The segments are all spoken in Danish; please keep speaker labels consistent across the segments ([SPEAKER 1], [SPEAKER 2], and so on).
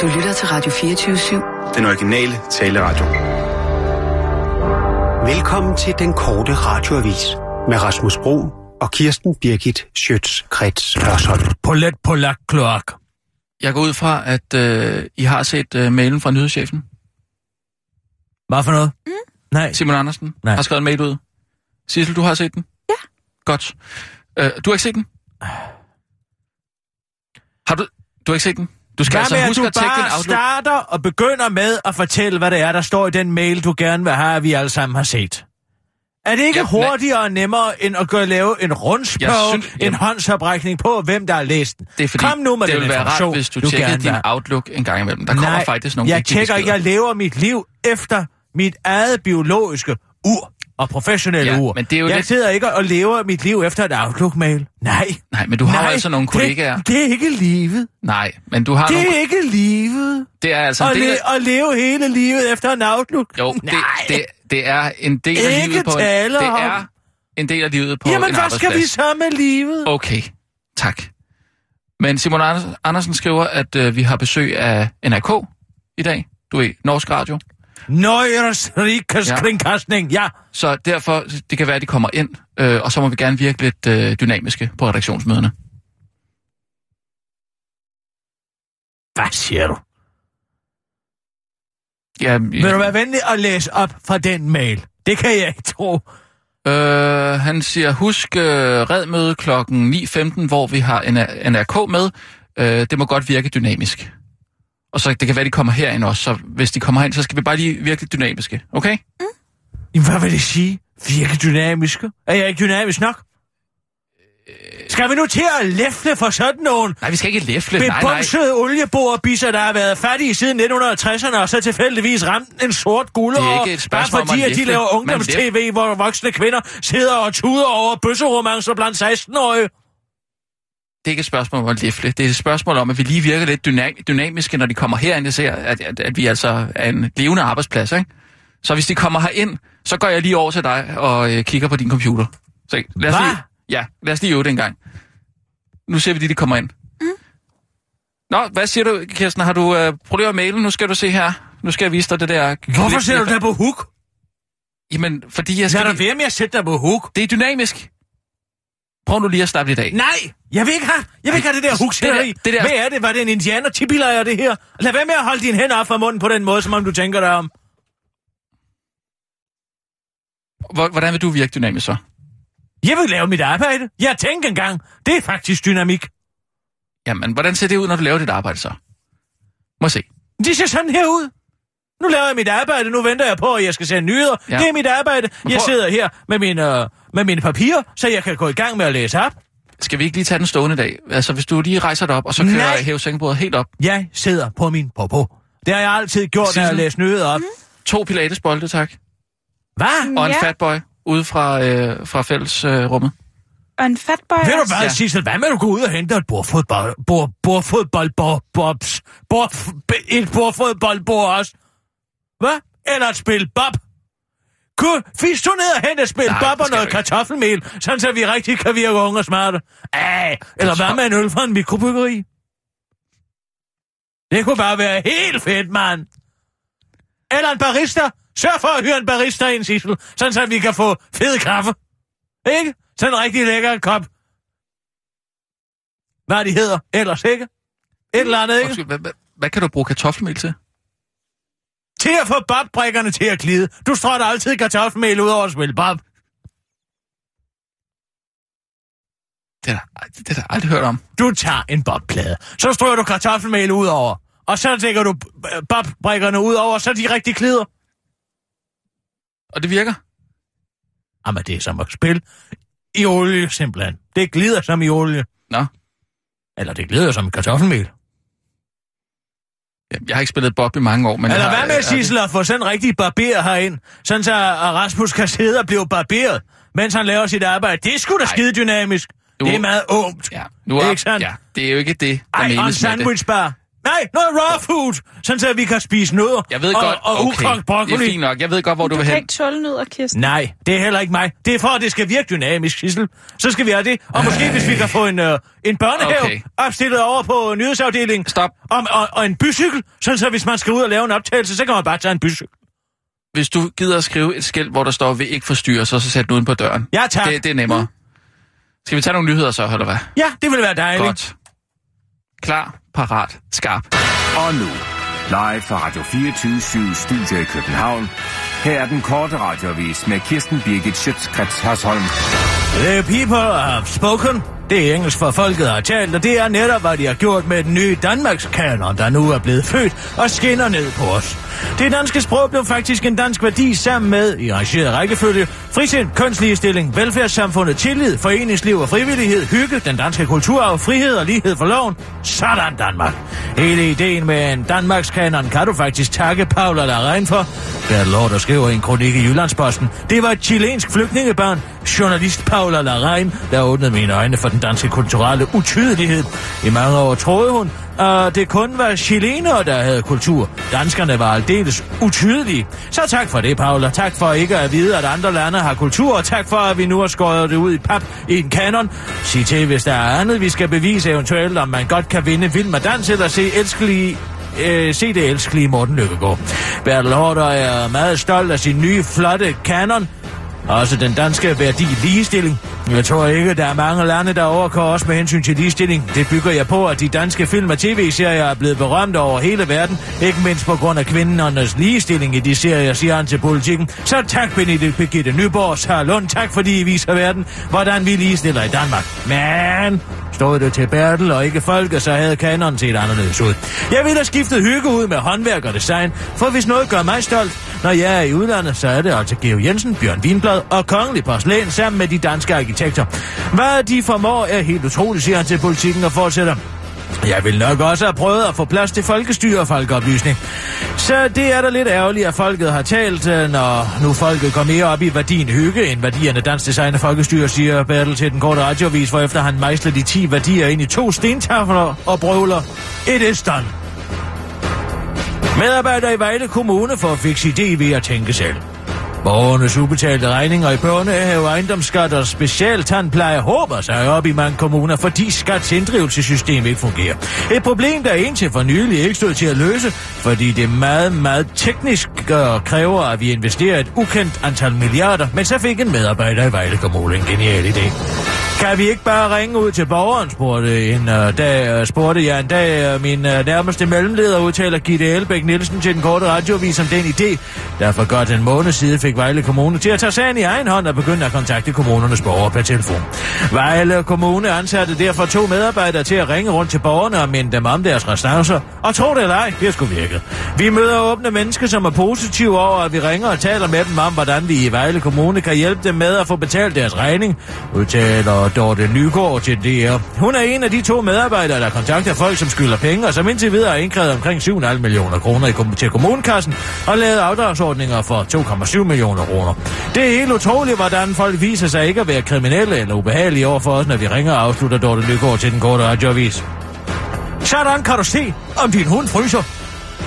[SPEAKER 1] Du lytter til Radio 24-7.
[SPEAKER 2] Den originale taleradio.
[SPEAKER 3] Velkommen til den korte radioavis med Rasmus Bro og Kirsten Birgit Schøtz-Krets Hørsholm.
[SPEAKER 4] Polet Polak Kloak.
[SPEAKER 5] Jeg går ud fra, at øh, I har set øh, mailen fra nyhedschefen.
[SPEAKER 4] Hvad for noget? Mm. Nej.
[SPEAKER 5] Simon Andersen
[SPEAKER 4] Nej.
[SPEAKER 5] har skrevet en mail ud. Sissel, du har set den?
[SPEAKER 1] Ja.
[SPEAKER 5] Godt. Øh, du har ikke set den? Har du... Du har ikke set den? Du skal
[SPEAKER 4] Hvad
[SPEAKER 5] altså
[SPEAKER 4] med, at
[SPEAKER 5] huske
[SPEAKER 4] du
[SPEAKER 5] at tjekke din
[SPEAKER 4] bare
[SPEAKER 5] Outlook.
[SPEAKER 4] starter og begynder med at fortælle, hvad det er, der står i den mail, du gerne vil have, at vi alle sammen har set? Er det ikke
[SPEAKER 5] Ja,
[SPEAKER 4] hurtigere og nemmere, end at gå og lave en rundspørg,
[SPEAKER 5] synes-
[SPEAKER 4] en
[SPEAKER 5] jamen-
[SPEAKER 4] håndsoprækning på, hvem der har læst den?
[SPEAKER 5] Det er fordi,
[SPEAKER 4] Kom nu med
[SPEAKER 5] det
[SPEAKER 4] den
[SPEAKER 5] vil være rart, hvis du,
[SPEAKER 4] du
[SPEAKER 5] tjekker
[SPEAKER 4] gerne
[SPEAKER 5] din. Outlook en gang imellem. Der kommer
[SPEAKER 4] Nej,
[SPEAKER 5] faktisk nogle
[SPEAKER 4] jeg tjekker jeg lever mit liv efter mit eget biologiske ur og professionelle
[SPEAKER 5] Ja,
[SPEAKER 4] ur.
[SPEAKER 5] men det er jo
[SPEAKER 4] jeg
[SPEAKER 5] lidt-
[SPEAKER 4] sidder ikke og lever mit liv efter et Outlook-mail. Nej.
[SPEAKER 5] Nej, men du har
[SPEAKER 4] Nej,
[SPEAKER 5] altså nogle kollegaer.
[SPEAKER 4] Det, det er ikke livet.
[SPEAKER 5] Nej, men du har
[SPEAKER 4] Det
[SPEAKER 5] nogle...
[SPEAKER 4] er ikke livet.
[SPEAKER 5] Det er altså
[SPEAKER 4] At,
[SPEAKER 5] del
[SPEAKER 4] le- at leve hele livet efter en Outlook.
[SPEAKER 5] Jo, det,
[SPEAKER 4] Nej.
[SPEAKER 5] det, det er en del af
[SPEAKER 4] Ikke
[SPEAKER 5] livet på en... Det
[SPEAKER 4] om-
[SPEAKER 5] er en del af livet på
[SPEAKER 4] Jamen,
[SPEAKER 5] en
[SPEAKER 4] hvad skal vi så med livet?
[SPEAKER 5] Okay, tak. Men Simon Anders- Andersen skriver, at øh, vi har besøg af NRK i dag. Du er Norsk Radio.
[SPEAKER 4] Nøjers Rikas
[SPEAKER 5] Ja.
[SPEAKER 4] kringkastning, ja.
[SPEAKER 5] Så derfor, det kan være, at de kommer ind, øh, og så må vi gerne virke lidt øh, dynamiske på redaktionsmøderne.
[SPEAKER 4] Hvad siger du?
[SPEAKER 5] Ja,
[SPEAKER 4] Vil du være venlig at læse op fra den mail? Det kan jeg ikke tro.
[SPEAKER 5] øh, han siger, husk øh, redmøde klokken 9.15, hvor vi har en NRK med. Øh, det må godt virke dynamisk. Og så det kan være, de kommer herind også, så hvis de kommer herind, så skal vi bare lige virke lidt dynamiske, okay?
[SPEAKER 4] Jamen, hvad vil det sige? Virke dynamiske? Er jeg ikke dynamisk nok? Skal vi nu til at læfle for sådan nogle
[SPEAKER 5] Nej, vi skal ikke læfle, nej, nej.
[SPEAKER 4] bebumsede olieborebisser, der har været fattige siden 1960'erne, og så tilfældigvis ramt en sort guld
[SPEAKER 5] Det er
[SPEAKER 4] over,
[SPEAKER 5] ikke et spørgsmål
[SPEAKER 4] bare fordi,
[SPEAKER 5] at
[SPEAKER 4] de laver ungdoms-tv, hvor voksne kvinder sidder og tuder over bøsseromancer blandt 16-årige.
[SPEAKER 5] Det er ikke et spørgsmål om at læfle. Det er et spørgsmål om, at vi lige virker lidt dyna- dynamiske, når de kommer herind og ser, at, at, at vi altså er en levende arbejdsplads, ikke? Så hvis de kommer herind, så går jeg lige over til dig og øh, kigger på din computer. Så lad os
[SPEAKER 4] Hvad?
[SPEAKER 5] lige, ja, lad os lige øve det en gang. Nu ser vi lige, de kommer ind. Mm. Nå, hvad siger du, Kirsten? Har du øh, problemer med mailen? Nu skal du se her. Nu skal jeg vise dig det der...
[SPEAKER 4] Hvorfor sætter du dig på hook?
[SPEAKER 5] Jamen, fordi jeg
[SPEAKER 4] Skal
[SPEAKER 5] skal...
[SPEAKER 4] der være med at sætte dig på hook?
[SPEAKER 5] Det er dynamisk. Prøv nu lige at starte i dag.
[SPEAKER 4] Nej, jeg vil ikke have, jeg vil ikke have det der
[SPEAKER 5] det
[SPEAKER 4] huksætteri.
[SPEAKER 5] der- det der-
[SPEAKER 4] Hvad er det? Var det en indianer tipilejer, det her? Lad være med at holde dine hænder op fra munden på den måde, som om du tænker dig om.
[SPEAKER 5] Hvor- Hvordan vil du virke dynamisk så?
[SPEAKER 4] Jeg vil lave mit arbejde. Jeg tænker engang. Det er faktisk dynamik.
[SPEAKER 5] Jamen, hvordan ser det ud, når du laver dit arbejde så? Må se.
[SPEAKER 4] Det ser sådan her ud. Nu laver jeg mit arbejde, nu venter jeg på, at jeg skal sende nyheder.
[SPEAKER 5] Ja.
[SPEAKER 4] Det er mit arbejde. Jeg sidder her med mine, øh, med mine papirer, så jeg kan gå i gang med at læse op.
[SPEAKER 5] Skal vi ikke lige tage den stående i dag? Altså, hvis du lige rejser dig op, og så kører
[SPEAKER 4] Nej.
[SPEAKER 5] jeg hæve sengebordet helt op.
[SPEAKER 4] Jeg sidder på min popo. Det har jeg altid gjort, når jeg
[SPEAKER 5] Sissel?
[SPEAKER 4] læser nyheder op.
[SPEAKER 5] To pilatesbolde, tak.
[SPEAKER 4] Hvad?
[SPEAKER 5] Og en
[SPEAKER 6] Ja.
[SPEAKER 5] fatboy ude fra, øh, fra fællesrummet. Øh, rummet.
[SPEAKER 6] Og en fatboy
[SPEAKER 4] Ved du hvad,
[SPEAKER 5] Ja.
[SPEAKER 4] Sissel? Hvad med, at du går ud og henter et bordfodbold... Bord, bordfodbold... Bord, bobs... Bord, et bordfodboldbord også? Hvad? Eller et spil bob? Kunne, fisk du ned og hente et spil bob og noget kartoffelmel, sådan så vi rigtig kan virke unge og smarte? Ej, eller hvad med en øl fra en mikrobyggeri? Det kunne bare være helt fedt, mand. Eller en barista. Sørg for at hyre en barista ind, Sissel, sådan så vi kan få fed kaffe. Ikke? Sådan en rigtig lækker kop. Hvad de hedder ellers, ikke? Et eller andet, ikke?
[SPEAKER 5] Undskyld, hvad, hvad, hvad kan du bruge kartoffelmel til?
[SPEAKER 4] Til at få bobbrikkerne til at glide. Du strøtter altid kartoffelmel ud over at spille bob.
[SPEAKER 5] Det har det har jeg aldrig hørt om.
[SPEAKER 4] Du tager en bobplade. Så strøger du kartoffelmel ud over. Og så lægger du bobbrikkerne ud over, så de rigtig glider.
[SPEAKER 5] Og det virker?
[SPEAKER 4] Jamen, det er som at spille i olie, simpelthen. Det glider som i olie.
[SPEAKER 5] Nå.
[SPEAKER 4] Eller det glider som i kartoffelmel.
[SPEAKER 5] Jeg har ikke spillet Bob i mange år, men...
[SPEAKER 4] Eller hvad med, Sissel, at få sådan en rigtig barber herind, sådan så Rasmus kan sidde og blive barberet, mens han laver sit arbejde. Det er sgu da skide dynamisk.
[SPEAKER 5] Nu-
[SPEAKER 4] Det er meget ungt.
[SPEAKER 5] Ja, nu er,
[SPEAKER 4] Ikke sandt?
[SPEAKER 5] Ja, det er jo ikke det, der
[SPEAKER 4] Ej,
[SPEAKER 5] menes med det.
[SPEAKER 4] sandwichbar. Nej, noget raw food, sådan så vi kan spise nødder.
[SPEAKER 5] Jeg ved
[SPEAKER 4] og,
[SPEAKER 5] godt,
[SPEAKER 4] og
[SPEAKER 5] okay,
[SPEAKER 4] ukogt
[SPEAKER 5] det er
[SPEAKER 4] broccoli.
[SPEAKER 5] fint nok. Jeg ved godt, hvor du,
[SPEAKER 2] Du
[SPEAKER 5] vil
[SPEAKER 2] kan
[SPEAKER 5] hen.
[SPEAKER 2] ikke tåle nødder, Kirsten.
[SPEAKER 4] Nej, det er heller ikke mig. Det er for, at det skal virke dynamisk, Sissel. Så skal vi have det. Og måske, hvis vi kan få en, øh, en børnehave
[SPEAKER 5] Okay.
[SPEAKER 4] opstillet over på nyhedsafdelingen.
[SPEAKER 5] Stop.
[SPEAKER 4] Og, og, og en bycykel, sådan så hvis man skal ud og lave en optagelse, så kan man bare tage en bycykel.
[SPEAKER 5] Hvis du gider at skrive et skilt, hvor der står, vil ikke forstyrre, så, så sæt den uden på døren.
[SPEAKER 4] Ja, tak.
[SPEAKER 5] Det, det er nemmere. Skal vi tage nogle nyheder så, eller hvad?
[SPEAKER 4] Ja, det ville være dejligt.
[SPEAKER 5] Godt. Klar, parat, skarp.
[SPEAKER 6] Og nu, live fra Radio 24 Studio i København. Her er den korte radiovis med Kirsten Birgit Schøtzgrads Hasholm.
[SPEAKER 4] The people have spoken. Det er engelsk for folket har talt, og det er netop, hvad de har gjort med den nye Danmarkskanon, der nu er blevet født og skinner ned på os. Det danske sprog blev faktisk en dansk værdi sammen med, i arrangeret rækkefølge, frisind, kønsligestilling, velfærdssamfundet, tillid, foreningsliv og frivillighed, hygge, den danske kulturarv, frihed og lighed for loven. Sådan Danmark. Hele ideen med en Danmarkskanon kan du faktisk takke Paula Larrain for. Bertel Lord skriver i en kronik i Jyllandsposten. Det var et chilensk flygtningebarn, journalist Paula Larrain, der åbnede mine øjne for den danske kulturelle utydelighed. I mange år troede hun, at det kun var chilenere, der havde kultur. Danskerne var aldeles utydelige. Så tak for det, Paula. Tak for ikke at vide, at andre lande har kultur, og tak for, at vi nu har skåret det ud i pap i en kanon. Sig til, hvis der er andet, vi skal bevise eventuelt, om man godt kan vinde Vild med Dans eller se elskelige øh, se det elskelige Morten Lykkegaard. Bertel Hårder er meget stolt af sin nye, flotte kanon. Også den danske værdi ligestilling. Jeg tror ikke, der er mange lande, der overgår os med hensyn til ligestilling. Det bygger jeg på, at de danske film og tv-serier er blevet berømte over hele verden. Ikke mindst på grund af kvindernes ligestilling i de serier, siger han til politikken. Så tak, Benedikt Birgitte Nyborg, Sarah Lund. Tak, fordi I viser verden, hvordan vi ligestiller i Danmark. Men Stod det til Bertel og ikke folket, så havde kanonen set anderledes ud. Jeg ville have skiftet hygge ud med håndværk og design, for hvis noget gør mig stolt, når jeg er i udlandet, så er det altså Geo Jensen, Bjørn Wienblad og Kongelig Porcelæn sammen med de danske arkitekter. Hvad de formår er helt utroligt, siger han til politikken og fortsætter. Jeg vil nok også have prøvet at få plads til folkestyre og folkeoplysning. Så det er da lidt ærgerligt, at folket har talt, øh, når nu folket går mere op i værdien hygge, end værdierne dansk design og folkestyre, siger Bertel til den korte radiovis, hvor efter han mejsler de 10 værdier ind i to stentafler og brøvler. It is done. Medarbejdere i Vejle Kommune får fix idé ved at tænke selv. Borgernes ubetalte regninger i børnehave, ejendomsskat og specialtandpleje håber sig op i mange kommuner, fordi skats inddrivelsessystem ikke fungerer. Et problem, der indtil for nylig ikke stod til at løse, fordi det er meget, meget teknisk og kræver, at vi investerer et ukendt antal milliarder, men så fik en medarbejder i Vejle Kommune en genial idé. Kan vi ikke bare ringe ud til borgeren, spurgte, en, uh, dag, uh, spurgte jeg en dag. Uh, min uh, nærmeste mellemleder udtaler Gitte Elbæk Nielsen til den korte radiovis om den idé. Derfor godt en måned siden fik Vejle Kommune til at tage sagen i egen hånd og begynde at kontakte kommunernes borgere per telefon. Vejle Kommune ansatte derfor to medarbejdere til at ringe rundt til borgerne og minde dem om deres restancer. Og tro det eller ej, det skulle virke. Vi møder åbne mennesker, som er positive over, at vi ringer og taler med dem om, hvordan vi i Vejle Kommune kan hjælpe dem med at få betalt deres regning, udtaler Dorte Nygaard til DR. Hun er en af de to medarbejdere, der kontakter folk, som skylder penge, og som indtil videre har indkrævet omkring 7,5 millioner kroner i til kommunekassen og lavet afdragsordninger for 2,7 millioner kroner. Det er helt utroligt, hvordan folk viser sig ikke at være kriminelle eller ubehagelige over for os, når vi ringer og afslutter Dorte Nygaard til den korte radioavis. Sådan kan du se, om din hund fryser.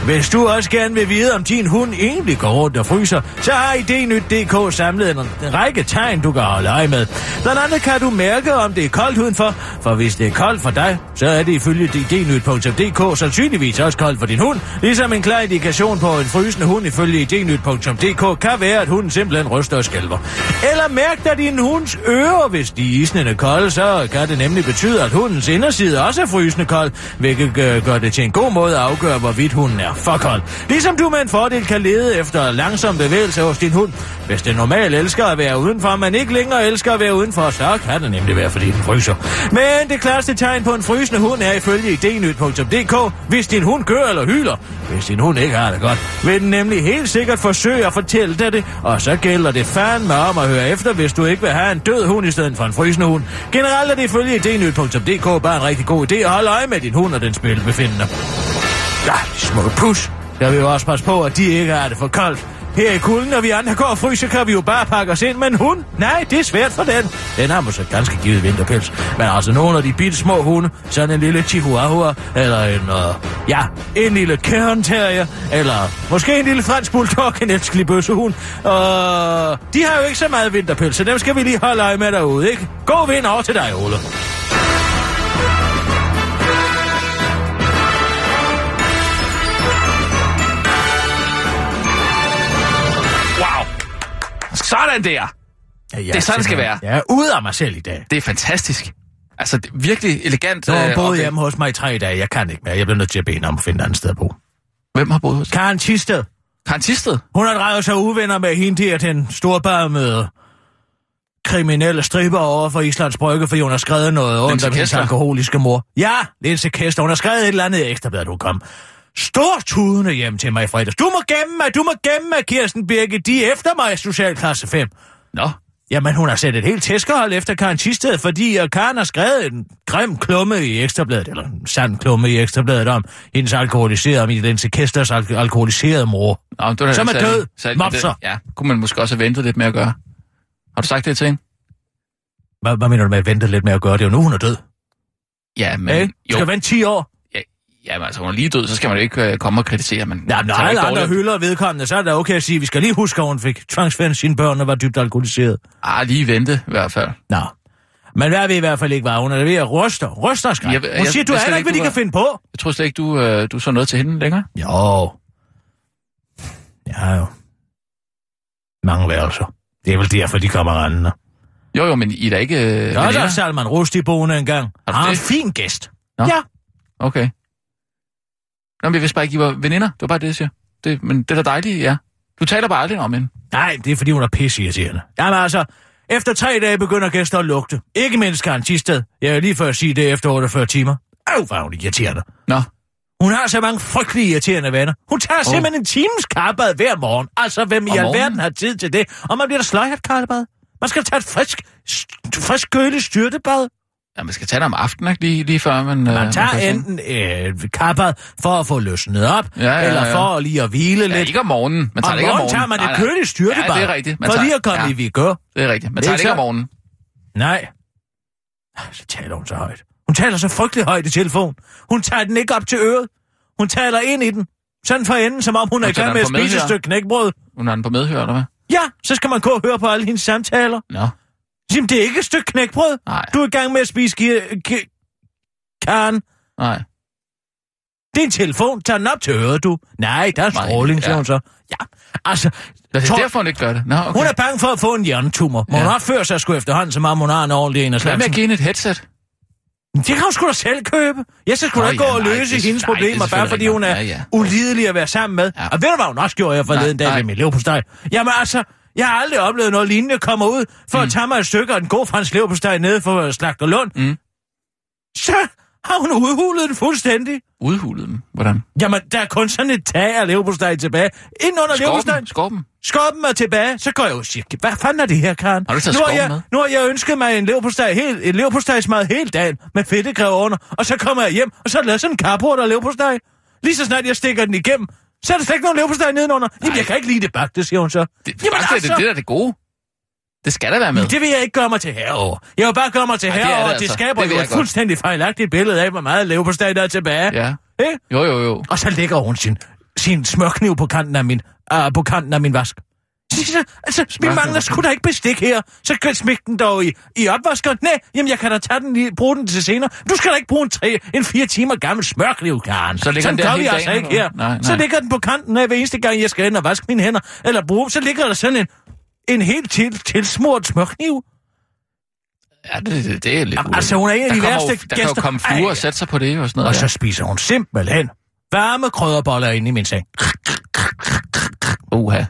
[SPEAKER 4] Hvis du også gerne vil vide, om din hund egentlig går rundt og fryser, så har IDNyt.dk samlet en, række tegn, du kan holde øje med. Blandt andet kan du mærke, om det er koldt udenfor, for hvis det er koldt for dig, så er det ifølge idnyt.dk sandsynligvis også koldt for din hund, ligesom en klar indikation på en frysende hund ifølge idnyt.dk kan være, at hunden simpelthen ryster og skælver. Eller mærk dig din hunds ører, hvis de isnende kolde, så kan det nemlig betyde, at hundens inderside også er frysende kold, hvilket gør det til en god måde at afgøre, hvorvidt hunden er for on. Ligesom du med en fordel kan lede efter langsom bevægelse hos din hund. Hvis den normalt elsker at være udenfor, men ikke længere elsker at være udenfor, så kan det nemlig være, fordi den fryser. Men det klareste tegn på en frysende hund er ifølge idnyt.dk, hvis din hund gør eller hyler. Hvis din hund ikke har det godt, vil den nemlig helt sikkert forsøge at fortælle dig det, og så gælder det fandme om at høre efter, hvis du ikke vil have en død hund i stedet for en frysende hund. Generelt er det ifølge idnyt.dk bare en rigtig god idé at holde øje med din hund og dens spilbefindende. Ja, de smukke pus. Der vil jo også passe på, at de ikke har det for koldt. Her i kulden, når vi andre går og fryser, kan vi jo bare pakke os ind. Men hun, nej, det er svært for den. Den har måske ganske givet vinterpels. Men altså nogle af de bitte små hunde, sådan en lille chihuahua, eller en, øh, ja, en lille Cairn Terrier, eller måske en lille fransk bulldog, en elskelig bøssehund. Og de har jo ikke så meget vinterpels, så dem skal vi lige holde øje med derude, ikke? God vind over til dig, Ole.
[SPEAKER 5] Sådan der!
[SPEAKER 4] Ja,
[SPEAKER 5] Det er sådan, det skal være.
[SPEAKER 4] Jeg er ude af mig selv i dag.
[SPEAKER 5] Det er fantastisk. Altså, det er virkelig elegant.
[SPEAKER 4] Du har
[SPEAKER 5] øh,
[SPEAKER 4] boet
[SPEAKER 5] oplæg.
[SPEAKER 4] hjemme hos mig i tre dage. Jeg kan ikke mere. Jeg bliver nødt til at bede hende om at finde et andet sted at bo.
[SPEAKER 5] Hvem har boet hos
[SPEAKER 4] Karen Tisted.
[SPEAKER 5] Karen Tisted?
[SPEAKER 4] Hun har drejet sig uvenner med hende der, den storbarmede kriminelle striber over for Islands Brygge, fordi hun har skrevet noget om hendes alkoholiske mor. Ja, Linse Kester. Hun har skrevet et eller andet ekstra, ved du kom. Stor tudende hjem til mig i fredags. Du må gemme mig, du må gemme mig, Kirsten Birke. De er efter mig i socialklasse 5.
[SPEAKER 5] Nå,
[SPEAKER 4] Jamen, hun har sat et helt tæskehold efter Karen Tisted, fordi uh, Karen har skrevet en grim klumme i Ekstrabladet, eller en sand klumme i Ekstrabladet om hendes alkoholiserede, om Linse Kesters al- alkoholiserede mor.
[SPEAKER 5] Nå, da
[SPEAKER 4] Som er
[SPEAKER 5] særlig-
[SPEAKER 4] død.
[SPEAKER 5] særlig-
[SPEAKER 4] Mopser.
[SPEAKER 5] det- Ja, kunne man måske også have ventet lidt med at gøre. Har du sagt det til hende?
[SPEAKER 4] Hvad, hvad mener du med at vente lidt med at gøre det? er jo nu, hun er død.
[SPEAKER 5] Ja, men...
[SPEAKER 4] Ikke?
[SPEAKER 5] jo,
[SPEAKER 4] Skal vente 10 år?
[SPEAKER 5] Ja, jamen, altså, hun er lige død, så skal man jo ikke øh, komme og kritisere. Men,
[SPEAKER 4] Ja, når alle andre
[SPEAKER 5] dårligt-
[SPEAKER 4] hylder vedkommende, så er det okay at sige, at vi skal lige huske, at hun fik tvangsfærdigt sine børn og var dybt alkoholiseret.
[SPEAKER 5] Ah, lige vente i hvert fald.
[SPEAKER 4] Nå. Men hvad vi i hvert fald ikke var, hun er ved at ryste, ryster skræk.
[SPEAKER 5] Jeg-
[SPEAKER 4] Hun
[SPEAKER 5] jeg-
[SPEAKER 4] siger, du
[SPEAKER 5] jeg
[SPEAKER 4] er
[SPEAKER 5] skal
[SPEAKER 4] ikke, hvad de kan finde på.
[SPEAKER 5] Jeg tror slet ikke, du, øh, du så noget til hende længere.
[SPEAKER 4] Jo. Ja, jo. Mange værelser. Det er vel derfor, de kommer rendende.
[SPEAKER 5] Jo, jo, men I er da ikke... Øh,
[SPEAKER 4] Der er
[SPEAKER 5] veninder?
[SPEAKER 4] Salman Rushdie boende engang. Han er en fin gæst.
[SPEAKER 5] Nå.
[SPEAKER 4] Ja.
[SPEAKER 5] Okay. Nå, men jeg vidste bare ikke, I var veninder. Det var bare det, jeg siger. Det, men det er da dejligt, ja. Du taler bare aldrig om hende.
[SPEAKER 4] Nej, det er fordi, hun er pisseirriterende. Jamen altså, efter tre dage begynder gæster at lugte. Ikke mindst Karen Tisted. Jeg er lige før at sige det efter 48 timer. Øv, er hun irriterende.
[SPEAKER 5] Nå,
[SPEAKER 4] Hun har så mange frygtelig irriterende venner. Hun tager oh. simpelthen en times karbad hver morgen. Altså, hvem i
[SPEAKER 5] Om
[SPEAKER 4] alverden
[SPEAKER 5] morgenen?
[SPEAKER 4] har tid til det? Og man bliver da sløjt karbad. Man skal tage et frisk, frisk køligt styrtebad.
[SPEAKER 5] Ja, man skal tage det om aftenen, ikke? Lige, lige før man...
[SPEAKER 4] Man
[SPEAKER 5] øh,
[SPEAKER 4] tager
[SPEAKER 5] seng.
[SPEAKER 4] enten øh, karbad for at få løsnet op,
[SPEAKER 5] Ja, ja,
[SPEAKER 4] eller
[SPEAKER 5] ja.
[SPEAKER 4] for lige at hvile
[SPEAKER 5] Ja,
[SPEAKER 4] lidt.
[SPEAKER 5] ikke om morgenen. Man tager
[SPEAKER 4] Om
[SPEAKER 5] det ikke om
[SPEAKER 4] morgenen tager man
[SPEAKER 5] Nej,
[SPEAKER 4] et
[SPEAKER 5] nej.
[SPEAKER 4] køligt styrtebad.
[SPEAKER 5] Ja, det er rigtigt. Man
[SPEAKER 4] for
[SPEAKER 5] tager-
[SPEAKER 4] lige at komme
[SPEAKER 5] ja.
[SPEAKER 4] i vigør.
[SPEAKER 5] Det er rigtigt. Man
[SPEAKER 4] Det
[SPEAKER 5] tager
[SPEAKER 4] er
[SPEAKER 5] det ikke om morgenen.
[SPEAKER 4] Nej. Så taler hun så højt. Hun taler så frygtelig højt i telefon. Hun tager den ikke op til øret. Hun taler ind i den. Sådan for enden, som om hun er i
[SPEAKER 5] Hun
[SPEAKER 4] gang med at spise et stykke knækbrød.
[SPEAKER 5] Hun har den på medhør, eller hvad?
[SPEAKER 4] Ja, så skal man gå og høre på alle hendes samtaler.
[SPEAKER 5] Nå,
[SPEAKER 4] Jamen, det er ikke et stykke knækbrød.
[SPEAKER 5] nej,
[SPEAKER 4] Du er i gang med at spise ki- ki- Karen.
[SPEAKER 5] nej.
[SPEAKER 4] Det er en telefon. Tag den op til øret, du. Nej, der er
[SPEAKER 5] Nej,
[SPEAKER 4] stråling, siger
[SPEAKER 5] ja.
[SPEAKER 4] hun så. Ja, altså...
[SPEAKER 5] Det er
[SPEAKER 4] Tor-
[SPEAKER 5] derfor, hun ikke gør det. Nå, okay.
[SPEAKER 4] Hun er bange for at få en hjernetumor. Må
[SPEAKER 5] Ja.
[SPEAKER 4] hun opføre sig sgu efterhånden, som om hun har en ordentlig en af
[SPEAKER 5] Hvad med
[SPEAKER 4] slagsen?
[SPEAKER 5] at give hende et headset?
[SPEAKER 4] Det kan hun sgu da selv købe. Jeg skal sgu da ikke gå
[SPEAKER 5] ja,
[SPEAKER 4] og
[SPEAKER 5] nej,
[SPEAKER 4] løse
[SPEAKER 5] det-
[SPEAKER 4] hendes
[SPEAKER 5] nej, er
[SPEAKER 4] problemer, bare fordi hun er.
[SPEAKER 5] Ja, ja.
[SPEAKER 4] ulidelig at være sammen med.
[SPEAKER 5] Ja.
[SPEAKER 4] Og ved du, hvad hun også gjorde her forleden
[SPEAKER 5] Nej,
[SPEAKER 4] dag
[SPEAKER 5] nej.
[SPEAKER 4] ved min leverpostej? Jamen altså, jeg har aldrig oplevet noget lignende. Jeg kommer ud for
[SPEAKER 5] Mm.
[SPEAKER 4] at tage mig et stykke af en god fransk leverpostej nede for Slagter Lund.
[SPEAKER 5] Mm.
[SPEAKER 4] Så har hun udhulet den fuldstændig.
[SPEAKER 5] Udhulet den. Hvordan?
[SPEAKER 4] Jamen, der er kun sådan et tag af leverpostej tilbage. Ind under leverpostejen.
[SPEAKER 5] Skorpen? Skorpen?
[SPEAKER 4] Er tilbage, så går jeg jo og siger, hvad fanden er det her, Karen?
[SPEAKER 5] Har du taget
[SPEAKER 4] nu, har jeg,
[SPEAKER 5] med?
[SPEAKER 4] nu har jeg ønsket mig en leverpostej, helt, en leverpostejsmad hele dagen, med fedtegrev under, og så kommer jeg hjem, og så er der lavet sådan en karport af leverpostej. Lige så snart jeg stikker den igennem, så er der slet ikke nogen leverpostej nedenunder. Jamen,
[SPEAKER 5] Nej.
[SPEAKER 4] jeg kan ikke lide det bagte, siger hun så.
[SPEAKER 5] Det,
[SPEAKER 4] Jamen, altså,
[SPEAKER 5] det, det er da det gode. Det skal der være med.
[SPEAKER 4] det vil jeg ikke gøre mig til herover. Jeg vil bare gøre mig til
[SPEAKER 5] Ej, det er
[SPEAKER 4] herover,
[SPEAKER 5] det
[SPEAKER 4] det, det
[SPEAKER 5] altså.
[SPEAKER 4] skaber
[SPEAKER 5] Det
[SPEAKER 4] jo et fuldstændig fejlagtigt billede af, hvor meget leverpostej der er tilbage.
[SPEAKER 5] Ja.
[SPEAKER 4] Ikke?
[SPEAKER 5] Jo, jo, jo.
[SPEAKER 4] Og så lægger hun sin, sin smørkniv på kanten af min, uh, på kanten af min vask. Så, så, altså, vi mangler sgu da ikke bestik her. Så kan smække den dog i, i opvaskeren. Nej, jamen jeg kan da tage den lige, bruge den til senere. Du skal da ikke bruge en, tre, en fire timer gammel smørkniv, Karen.
[SPEAKER 5] Så ligger
[SPEAKER 4] Sådan
[SPEAKER 5] den der
[SPEAKER 4] gør vi altså
[SPEAKER 5] dagen,
[SPEAKER 4] ikke her.
[SPEAKER 5] hvad? Nej,
[SPEAKER 4] Så
[SPEAKER 5] nej.
[SPEAKER 4] ligger den på kanten af hver eneste gang, jeg skal ind og vaske mine hænder. Eller bruge, så ligger der sådan en, en helt til, tilsmurt smørkniv.
[SPEAKER 5] Ja, det, det, det er lidt
[SPEAKER 4] Jamen, altså, hun er en af
[SPEAKER 5] der
[SPEAKER 4] de værste
[SPEAKER 5] jo, Der kan jo
[SPEAKER 4] gæster.
[SPEAKER 5] komme fluer og sætte sig på det og sådan noget.
[SPEAKER 4] Og så spiser hun simpelthen varme krydderboller inde i min seng.
[SPEAKER 5] ja. Uha.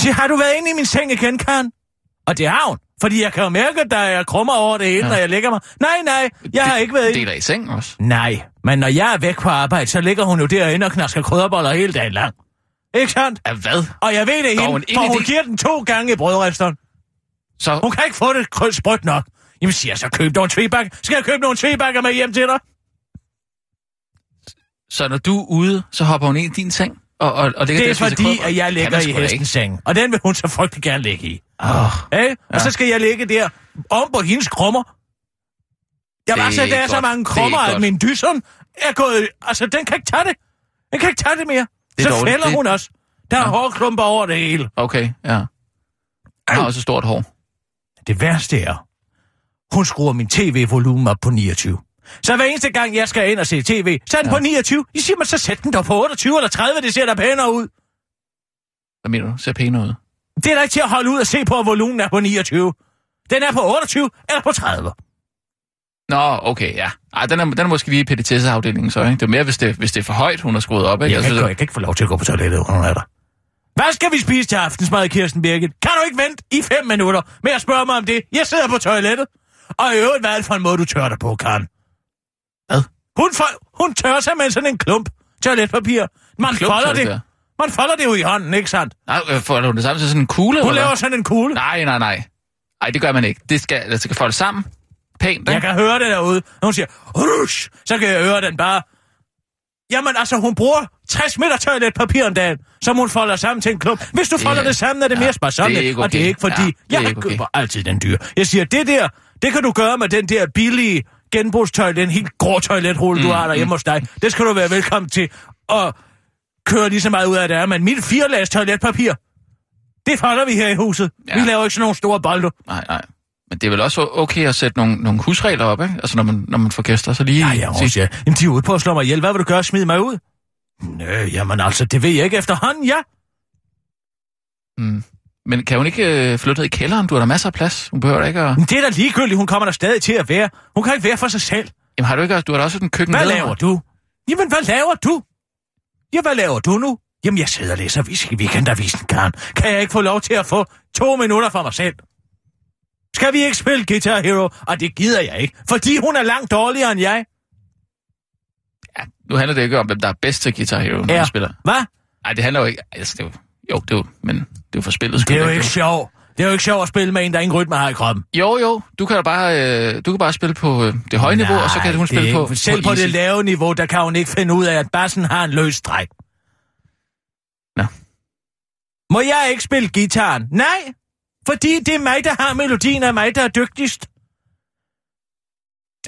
[SPEAKER 4] Så har du været inde i min seng igen, Karen? Og det har hun. Fordi jeg kan jo mærke, at der er krummer over det hele, ja. Når jeg lægger mig. Nej, nej, jeg har ikke været inde.
[SPEAKER 5] Deler i seng også.
[SPEAKER 4] Nej, men når jeg er væk på arbejde, så ligger hun jo derinde og knasker krydderboller hele dagen lang. Ikke sandt?
[SPEAKER 5] Ja, hvad?
[SPEAKER 4] Og jeg ved det
[SPEAKER 5] Går
[SPEAKER 4] hende,
[SPEAKER 5] hun
[SPEAKER 4] for hun
[SPEAKER 5] det-
[SPEAKER 4] giver den to gange i brødresteren.
[SPEAKER 5] Så,
[SPEAKER 4] Hun kan ikke få det kryds sprødt nok. Jamen siger jeg så, køb nogle tvebakker. Skal jeg købe nogle tvebakker med hjem til dig?
[SPEAKER 5] så når du er ude, så hopper hun ind i din seng? Og, og, og
[SPEAKER 4] Det er fordi, at jeg ligger i hestens seng. Og den vil hun så frygtelig gerne ligge i.
[SPEAKER 5] Åh,
[SPEAKER 4] Hey? Og så skal jeg ligge der om på hendes krummer. Jeg var så,
[SPEAKER 5] er
[SPEAKER 4] der er så mange
[SPEAKER 5] er
[SPEAKER 4] krummer, at min dyson er gået... Altså, den kan ikke tage det. Den kan ikke tage det mere.
[SPEAKER 5] Det
[SPEAKER 4] så
[SPEAKER 5] dårligt.
[SPEAKER 4] fælder
[SPEAKER 5] Det-
[SPEAKER 4] hun også. Der er hårklumper over det hele.
[SPEAKER 5] okay, ja. Jeg har også stort hår.
[SPEAKER 4] Det værste er, hun skruer min tv-volumen op på 29. Så hver eneste gang, jeg skal ind og se tv, så er den
[SPEAKER 5] Ja.
[SPEAKER 4] på 29. I siger man, så sæt den dog på 28 eller 30, det ser da pænere ud.
[SPEAKER 5] Hvad mener du? Ser pæne ud.
[SPEAKER 4] Det er da ikke til at holde ud og se på, at volumen er på 29. Den er på 28 eller på 30.
[SPEAKER 5] Nå, okay, ja. Ej, den er, den er måske lige i petitesseafdelingen så, ikke? Det er mere, hvis det, hvis det er for højt, hun har skruet op, ikke?
[SPEAKER 4] Jeg kan,
[SPEAKER 5] Altså,
[SPEAKER 4] ikke, jeg kan ikke få lov til at gå på toilettet, hun er der. Hvad skal vi spise til aftensmad, Kirsten Birgit? Kan du ikke vente i fem minutter med at spørge mig om det? Jeg sidder på toilettet. Og i øvrigt, hvad er det for en måde, du tør dig på, Karen?
[SPEAKER 5] Hvad?
[SPEAKER 4] Hun, for, hun tør sig med sådan en klump toiletpapir. Man
[SPEAKER 5] klump
[SPEAKER 4] folder det.
[SPEAKER 5] toiletpapir?
[SPEAKER 4] Man folder det jo i hånden, ikke sandt?
[SPEAKER 5] Nej, øh, får hun det sammen til sådan en kugle?
[SPEAKER 4] Hun
[SPEAKER 5] eller
[SPEAKER 4] laver sådan en kugle.
[SPEAKER 5] Nej, nej, nej. Nej, det gør man ikke. Det skal, det skal folde sammen. Pænt,
[SPEAKER 4] Jeg
[SPEAKER 5] ikke?
[SPEAKER 4] kan høre det derude. Når hun siger, rush, så kan jeg høre den bare. Jamen altså, hun bruger 60 meter toiletpapir om dagen, som hun folder sammen til en klump. Hvis du
[SPEAKER 5] Det-
[SPEAKER 4] folder det sammen, er det
[SPEAKER 5] ja,
[SPEAKER 4] mere sparsomt.
[SPEAKER 5] det er ikke
[SPEAKER 4] Og det er
[SPEAKER 5] okay.
[SPEAKER 4] ikke fordi,
[SPEAKER 5] Ja, det er
[SPEAKER 4] jeg
[SPEAKER 5] ikke okay.
[SPEAKER 4] køber altid den dyr. Jeg siger, det der, det kan du gøre med den der billige genbrugstoilet, den helt grå toiletrulle,
[SPEAKER 5] Mm,
[SPEAKER 4] du har derhjemme hos dig. Det skal du være velkommen til at køre lige så meget ud af det er. Men mit firelags toiletpapir, det folder vi her i huset.
[SPEAKER 5] Ja.
[SPEAKER 4] Vi laver ikke sådan nogle store bolde.
[SPEAKER 5] Nej, nej. Men det er vel også okay at sætte nogle, nogle husregler op, ikke? Altså, når man, når man får gæster, så lige...
[SPEAKER 4] Ja, ja, hun siger, jamen de er ude på at slå mig ihjel. Hvad vil du gøre? Smide mig ud? Nø, jamen altså, det ved jeg ikke efterhånden, ja.
[SPEAKER 5] Mm. Men kan hun ikke øh, flytte i kælderen? Du har da masser af plads. Hun behøver da ikke at...
[SPEAKER 4] Men det er da ligegyldigt, hun kommer der stadig til at være. Hun kan ikke være for sig selv.
[SPEAKER 5] Jamen, har du ikke også... Du har da også en køkken
[SPEAKER 4] Hvad laver du? Jamen, hvad laver du? Ja, hvad laver du nu? Jamen, jeg sidder og læser weekendavisen, Karen. Kan jeg ikke få lov til at få to minutter for mig selv? Skal vi ikke spille Guitar Hero? Og det gider jeg ikke, fordi hun er langt dårligere end jeg.
[SPEAKER 5] Ja, nu handler det ikke om, hvem der er bedst til Guitar Hero, når
[SPEAKER 4] Ja.
[SPEAKER 5] spiller.
[SPEAKER 4] Hvad?
[SPEAKER 5] Nej, det handler jo ikke... Altså, det er jo... Jo, det er jo... Men det er jo for spillet
[SPEAKER 4] Det er jo ikke sjovt. Det er jo ikke sjovt at spille med en, der ingen rytme har i kroppen.
[SPEAKER 5] Jo, jo. Du kan bare, øh, du kan bare spille på øh, det høje niveau, og så kan hun spille på,
[SPEAKER 4] ikke- Selv på,
[SPEAKER 5] easy.
[SPEAKER 4] det lave niveau, der kan hun ikke finde ud af, at bassen har en løs stræk.
[SPEAKER 5] Nå.
[SPEAKER 4] Må jeg ikke spille gitaren? Nej, fordi det er mig, der har melodien, og mig, der er dygtigst.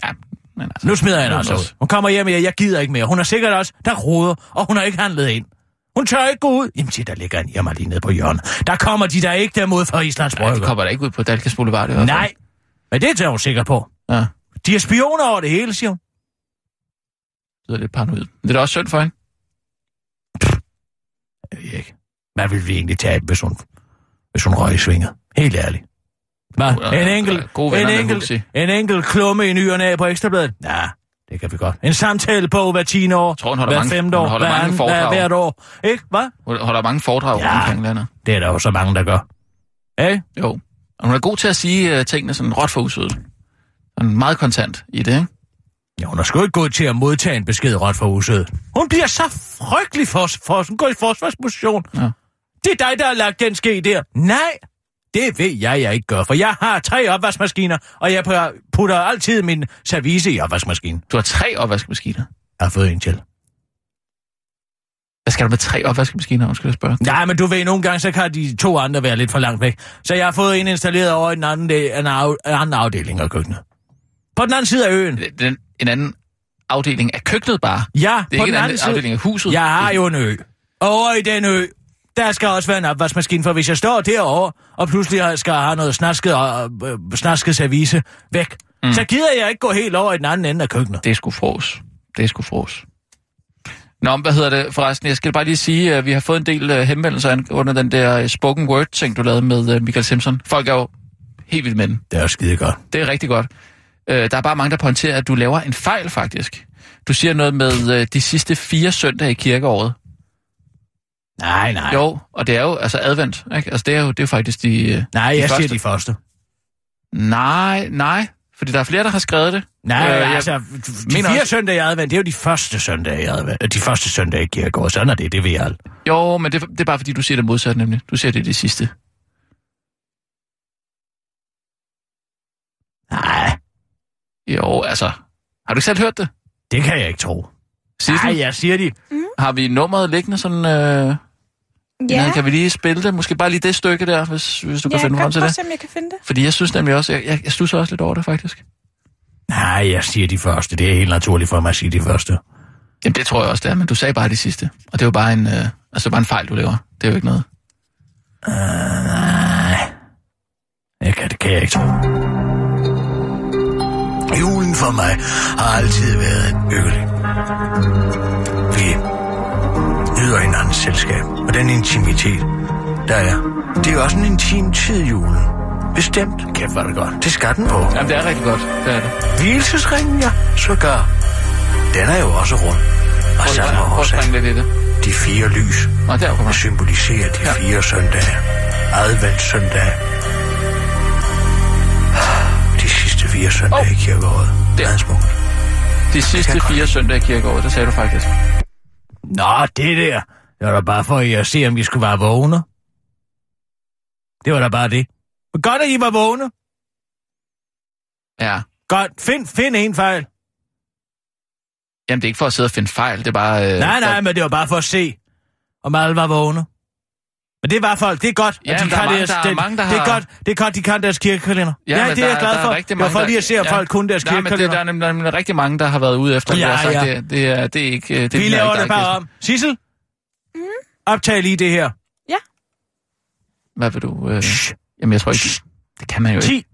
[SPEAKER 5] Ja, men altså...
[SPEAKER 4] Nu smider jeg hende altså ud. Hun kommer hjem og jeg gider ikke mere. Hun er sikkert også, der roder, og hun har ikke handlet ind. Hun tør ikke gå ud. Jamen, se, der ligger en hjemme lige nede på hjørnet. Der kommer de der ikke dermod fra Islands
[SPEAKER 5] Nej, de
[SPEAKER 4] Brygge.
[SPEAKER 5] kommer da ikke ud på Dalkas Boulevard. fald.
[SPEAKER 4] Nej, men det tager hun sikkert på.
[SPEAKER 5] Ja,
[SPEAKER 4] De er spioner over det hele, siger hun.
[SPEAKER 5] det er lidt paranoid. Det er da også synd for hende.
[SPEAKER 4] Jeg ved ikke. Hvad ville vi egentlig tage, hvis hun, hvis hun røg i svinget? Helt ærligt. Hvad?
[SPEAKER 5] Ja,
[SPEAKER 4] En enkelt, en enkelt, en enkelt klumme i ny og næ på Ekstrabladet? Ja, det kan vi godt. En samtale på hver 10 år,
[SPEAKER 5] tror, hun holder
[SPEAKER 4] hver
[SPEAKER 5] mange-
[SPEAKER 4] femte
[SPEAKER 5] hun
[SPEAKER 4] år,
[SPEAKER 5] holder
[SPEAKER 4] hver,
[SPEAKER 5] mange foredrag.
[SPEAKER 4] hver, hvert år. Ikke? Hvad?
[SPEAKER 5] Hun holder mange foredrag
[SPEAKER 4] Ja.
[SPEAKER 5] ja. omkring landet.
[SPEAKER 4] Det er der jo så mange, der gør. Ikke?
[SPEAKER 5] Jo. Og hun er god til at sige uh, tingene sådan råt for usødet. Hun er meget kontant i det, ikke?
[SPEAKER 4] Ja, hun er sgu ikke gået til at modtage en besked ret fra huset. Hun bliver så frygtelig for, for hun går i forsvarsposition.
[SPEAKER 5] Ja.
[SPEAKER 4] Det er dig, der har lagt den ske der. Nej, det ved jeg, jeg ikke gør, for jeg har tre opvaskemaskiner, og jeg putter altid min service i opvaskemaskinen.
[SPEAKER 5] Du har tre opvaskemaskiner.
[SPEAKER 4] Jeg har fået en til.
[SPEAKER 5] Hvad skal du med tre opvaskemaskiner, undskyld jeg spørge?
[SPEAKER 4] Nej, men du ved, nogle gange så kan de to andre være lidt for langt væk. Så jeg har fået en installeret over i den anden, del, en, af, en anden afdeling af køkkenet. På den anden side af øen.
[SPEAKER 5] Er en anden afdeling af køkkenet bare.
[SPEAKER 4] Ja,
[SPEAKER 5] Det er
[SPEAKER 4] på
[SPEAKER 5] ikke
[SPEAKER 4] den
[SPEAKER 5] en
[SPEAKER 4] anden
[SPEAKER 5] anden
[SPEAKER 4] side.
[SPEAKER 5] afdeling af huset.
[SPEAKER 4] Jeg har jo en ø. Over i den ø, der skal også være en opvaskemaskine, for hvis jeg står derovre, og pludselig skal have noget snasket, øh, snasket service væk, mm. så gider jeg ikke gå helt over i den anden ende af køkkenet.
[SPEAKER 5] Det sgu fros. Det sgu fros. Nå, hvad hedder det forresten? Jeg skal bare lige sige, at vi har fået en del uh, henvendelser under den der uh, spoken word-ting, du lavede med uh, Michael Simpson. Folk er jo helt vildt med den.
[SPEAKER 4] Det er jo skide godt.
[SPEAKER 5] Det er rigtig godt. Uh, der er bare mange, der pointerer, at du laver en fejl, faktisk. Du siger noget med de sidste fire søndage i kirkeåret.
[SPEAKER 4] Nej, nej.
[SPEAKER 5] Jo, og det er jo altså advent, ikke? Altså, det er jo, det er faktisk de... Uh,
[SPEAKER 4] nej,
[SPEAKER 5] de
[SPEAKER 4] jeg
[SPEAKER 5] første.
[SPEAKER 4] siger de første.
[SPEAKER 5] Nej, nej, fordi der er flere, der har skrevet det.
[SPEAKER 4] Nej,
[SPEAKER 5] Øh,
[SPEAKER 4] øh,
[SPEAKER 5] jeg
[SPEAKER 4] altså, de
[SPEAKER 5] mener
[SPEAKER 4] fire
[SPEAKER 5] også-
[SPEAKER 4] søndage i advent, det er jo de første søndage i advent. De første søndage i kirkegård, sådan er det, det ved jeg alt.
[SPEAKER 5] Jo, men det, det er bare fordi, du siger det modsatte, nemlig. Du siger det det sidste.
[SPEAKER 4] Nej,
[SPEAKER 5] Jo, altså... Har du ikke selv hørt det?
[SPEAKER 4] det kan jeg ikke tro. Nej, jeg siger de.
[SPEAKER 5] Har vi nummeret liggende sådan... Øh,
[SPEAKER 2] Ja,
[SPEAKER 5] ja. Kan vi lige spille det? Måske bare lige det stykke der, hvis, hvis du
[SPEAKER 2] ja
[SPEAKER 5] kan finde frem til det.
[SPEAKER 2] se, om jeg kan finde det.
[SPEAKER 5] Fordi jeg synes nemlig også... Jeg, jeg, jeg stusser også lidt over det, faktisk.
[SPEAKER 4] Nej, jeg siger de første. Det er helt naturligt for mig at sige de første.
[SPEAKER 5] Jamen, det tror jeg også, det er, men du sagde bare det sidste. Og det er jo bare en, øh, altså, bare en fejl, du laver. Det er jo ikke noget.
[SPEAKER 4] Uh, nej. Jeg kan, det kan jeg ikke tro. Julen for mig har altid været hyggelig. Vi yder hinandens selskab, og den intimitet, der er. Det er også en intim tid, julen. Bestemt. Kæft, var det godt. Det skal den på.
[SPEAKER 5] Jamen, det er rigtig godt. Det er det.
[SPEAKER 4] Hvilesesringen, ja, sågar. Den er jo også rund. Og
[SPEAKER 5] Prøv,
[SPEAKER 4] samme årsag.
[SPEAKER 5] det.
[SPEAKER 4] De fire lys,
[SPEAKER 5] Og der kommer
[SPEAKER 4] symboliserer de fire søndage. Adventssøndage. De sidste fire søndage
[SPEAKER 5] Åh.
[SPEAKER 4] i kirkeåret.
[SPEAKER 5] Der.
[SPEAKER 4] Meget smukt.
[SPEAKER 5] De sidste fire søndage i kirkeåret, det sagde du faktisk.
[SPEAKER 4] Nå, det der. Det var da bare for at se, om vi skulle være vågne. Det var da bare det. Men godt, at I var vågne.
[SPEAKER 5] Ja.
[SPEAKER 4] Godt. Find, find en fejl.
[SPEAKER 5] Jamen, det er ikke for at sidde og finde fejl, det er bare... Øh,
[SPEAKER 4] Nej, nej,
[SPEAKER 5] for-
[SPEAKER 4] men det var bare for at se, om alle var vågne. Men det var folk, det er godt.
[SPEAKER 5] Ja,
[SPEAKER 4] at de
[SPEAKER 5] er
[SPEAKER 4] kan
[SPEAKER 5] mange,
[SPEAKER 4] deres,
[SPEAKER 5] der er
[SPEAKER 4] det,
[SPEAKER 5] mange, der
[SPEAKER 4] det er
[SPEAKER 5] har-
[SPEAKER 4] godt, det er godt, de kan deres kirkekalender. Ja,
[SPEAKER 5] men
[SPEAKER 4] det er jeg glad
[SPEAKER 5] der er
[SPEAKER 4] for. Det
[SPEAKER 5] mange,
[SPEAKER 4] for lige at se, om
[SPEAKER 5] der-
[SPEAKER 4] folk kunne deres
[SPEAKER 5] Nej, men det,
[SPEAKER 4] kirkekalender.
[SPEAKER 5] der er nemlig, rigtig mange, der har været ude efter det.
[SPEAKER 4] Ja,
[SPEAKER 5] og sagt,
[SPEAKER 4] ja.
[SPEAKER 5] Det, det, er, det er ikke... øh, Det,
[SPEAKER 4] Vi laver
[SPEAKER 5] ikke
[SPEAKER 4] det bare om. Sissel? Mm. Optag lige det her.
[SPEAKER 5] Hvad vil du... Øh...
[SPEAKER 4] Shh.
[SPEAKER 5] Jamen, jeg tror ikke... Det kan man jo ikke.
[SPEAKER 4] 10.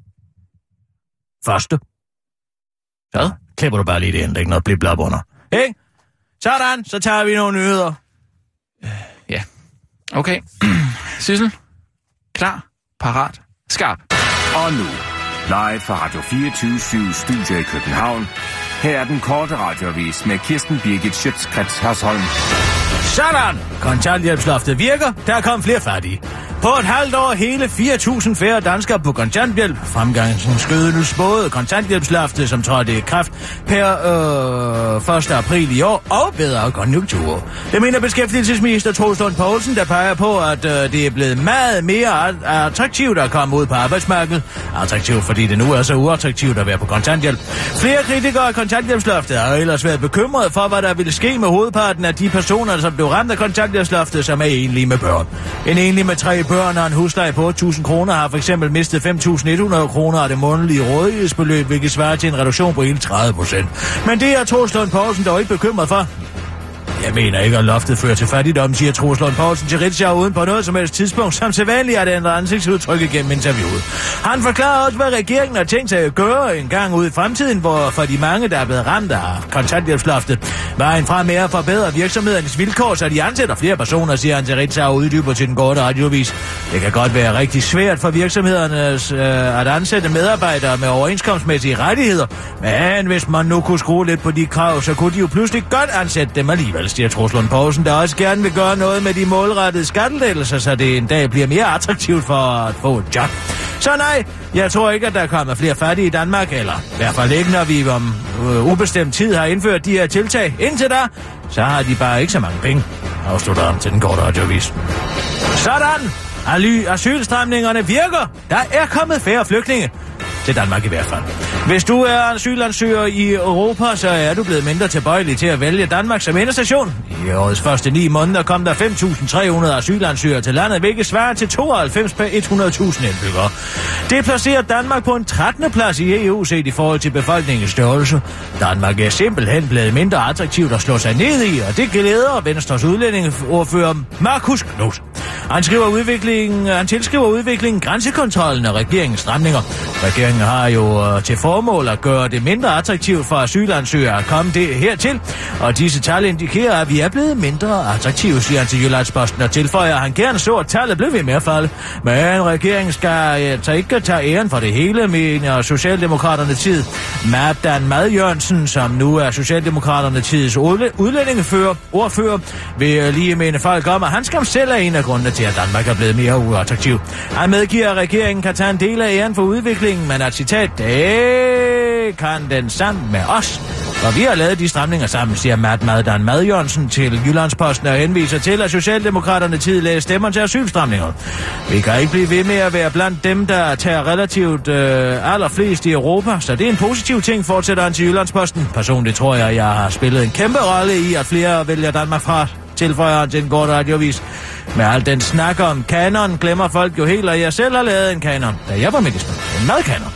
[SPEAKER 4] Første.
[SPEAKER 5] Hvad?
[SPEAKER 4] Klipper du bare lige det ind, der er ikke noget blip under. Ikke? Sådan, så tager vi nogle nyheder.
[SPEAKER 5] Okay. Sissel? Klar? Parat? Skarp?
[SPEAKER 6] Og nu, live fra Radio 24 Studio i København. Her er den korte radiovis med Kirsten Birgit Schøtzgrads Hasholm.
[SPEAKER 4] Sådan! Kontanthjælpsloftet virker. Der kom flere fattige. På et halvt år hele 4.000 færre danskere på kontanthjælp. Fremgangen skødes både kontanthjælpsloftet, som trådte i kraft per øh, 1. april i år, og bedre konjunkturer. Det mener beskæftigelsesminister Troels Lund Poulsen, der peger på, at øh, det er blevet meget mere attraktivt at komme ud på arbejdsmarkedet. Attraktivt, fordi det nu er så uattraktivt at være på kontanthjælp. Flere kritikere af kontanthjælpsloftet har ellers været bekymrede for, hvad der ville ske med hovedparten af de personer, som blev ramt af kontanthjælpsloftet, som er enlige med børn. En enlig med tre børn og en husleje på 8.000 kroner har for eksempel mistet 5.100 kroner af det månedlige rådighedsbeløb, hvilket svarer til en reduktion på hele 30 procent. Men det er Troels Lund Poulsen dog ikke bekymret for. Jeg mener ikke, at loftet fører til fattigdom, siger Troels Lund Poulsen til Ritzau uden på noget som helst tidspunkt, som til vanligt at ændre ansigtsudtryk igennem interviewet. Han forklarer også, hvad regeringen har tænkt sig at gøre en gang ud i fremtiden, hvor for de mange, der er blevet ramt af kontanthjælpsloftet, vejen frem er at forbedre virksomhedernes vilkår, så de ansætter flere personer, siger han til Ritzau og uddyber til den korte radiovis. Det kan godt være rigtig svært for virksomhedernes øh, at ansætte medarbejdere med overenskomstmæssige rettigheder, men hvis man nu kunne skrue lidt på de krav, så kunne de jo pludselig godt ansætte dem alligevel, siger Truslund Poulsen, der også gerne vil gøre noget med de målrettede skattelettelser, så det en dag bliver mere attraktivt for at få et job. Så nej, jeg tror ikke, at der kommer flere fattige i Danmark, eller i hvert fald ikke, når vi om øh, ubestemt tid har indført de her tiltag. Indtil da, så har de bare ikke så mange penge, afslutter han til den korte radiovis. Sådan! Asylstramningerne virker. Der er kommet færre flygtninge. Til Danmark i hvert fald. Hvis du er asylansøger i Europa, så er du blevet mindre tilbøjelig til at vælge Danmark som endestation. I årets første ni måneder kom der 5.300 asylansøgere til landet, hvilket svarer til 92 per 100.000 indbyggere. Det placerer Danmark på en 13. plads i EU set i forhold til befolkningens størrelse. Danmark er simpelthen blevet mindre attraktivt at slå sig ned i, og det glæder Venstres udlændingeordfører Markus Knudt. Han, skriver udviklingen, han tilskriver udviklingen grænsekontrollen og regeringens stramninger. Regeringen har jo øh, til formål at gøre det mindre attraktivt for asylansøgere at komme det hertil, og disse tal indikerer, at vi er blevet mindre attraktive, siger han til Jyllandsposten og tilføjer, at han gerne så, at tallet blev ved med at falde. Men regeringen skal øh, tage ikke tage æren for det hele, mener Socialdemokraterne tid. Mabdan Mad Jørgensen, som nu er Socialdemokraterne tids udlændingefører, ordfører, vil øh, lige mene folk om, at han skam selv er en af grundene til, at Danmark er blevet mere uattraktiv. Han medgiver, at regeringen kan tage en del af æren for udviklingen, men at citat, det kan den sammen med os Og vi har lavet de stramninger sammen, siger Matt Maddan Mad Jørgensen til Jyllandsposten og henviser til, at Socialdemokraterne tidligere stemmer til asylstramninger. Vi kan ikke blive ved med at være blandt dem, der tager relativt øh, allerflest i Europa, så det er en positiv ting, fortsætter han til Jyllandsposten. Personligt tror jeg, jeg har spillet en kæmpe rolle i, at flere vælger Danmark fra, tilføjer han til en kort radiovis. Med al den snak om kanon, glemmer folk jo helt, at jeg selv har lavet en kanon, da jeg var minister. En madkanon.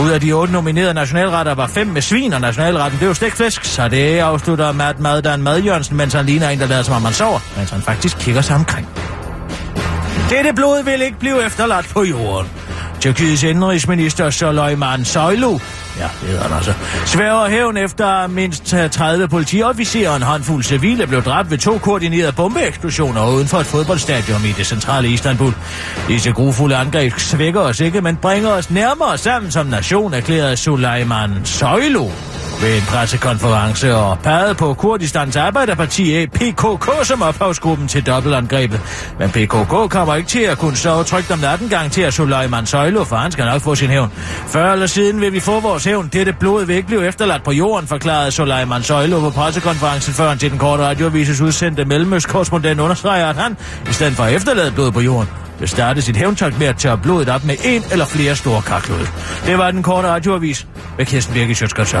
[SPEAKER 4] Ud af de otte nominerede nationalretter var fem med svin, og nationalretten blev stegt fisk, så det afslutter Matt Maddan Mad Jørgensen, mens han ligner en, der lader som om han sover, mens han faktisk kigger sig omkring. Dette blod vil ikke blive efterladt på jorden. Tyrkiets indrigsminister Soleiman Soylu, ja, det hedder han altså, sværger hævn efter mindst 30 politiofficerer og en håndfuld civile blev dræbt ved to koordinerede bombeeksplosioner uden for et fodboldstadion i det centrale Istanbul. Disse grufulde angreb svækker os ikke, men bringer os nærmere sammen som nation, erklærede Soleiman Soylu ved en pressekonference og pegede på Kurdistans Arbejderparti PKK som ophavsgruppen til dobbeltangrebet. Men PKK kommer ikke til at kunne sove trygt om natten gang til at Suleiman Søjlo, for han skal nok få sin hævn. Før eller siden vil vi få vores hævn. Dette blod vil ikke blive efterladt på jorden, forklarede Suleiman Søjlo på pressekonferencen før han til den korte radioavises udsendte mellemøstkorrespondent understreger, at han, i stedet for at efterlade blod på jorden, vil starte sit hævntogt med at tørre blodet op med en eller flere store karklud. Det var den korte radioavis med Kirsten Birke Sjøtskrets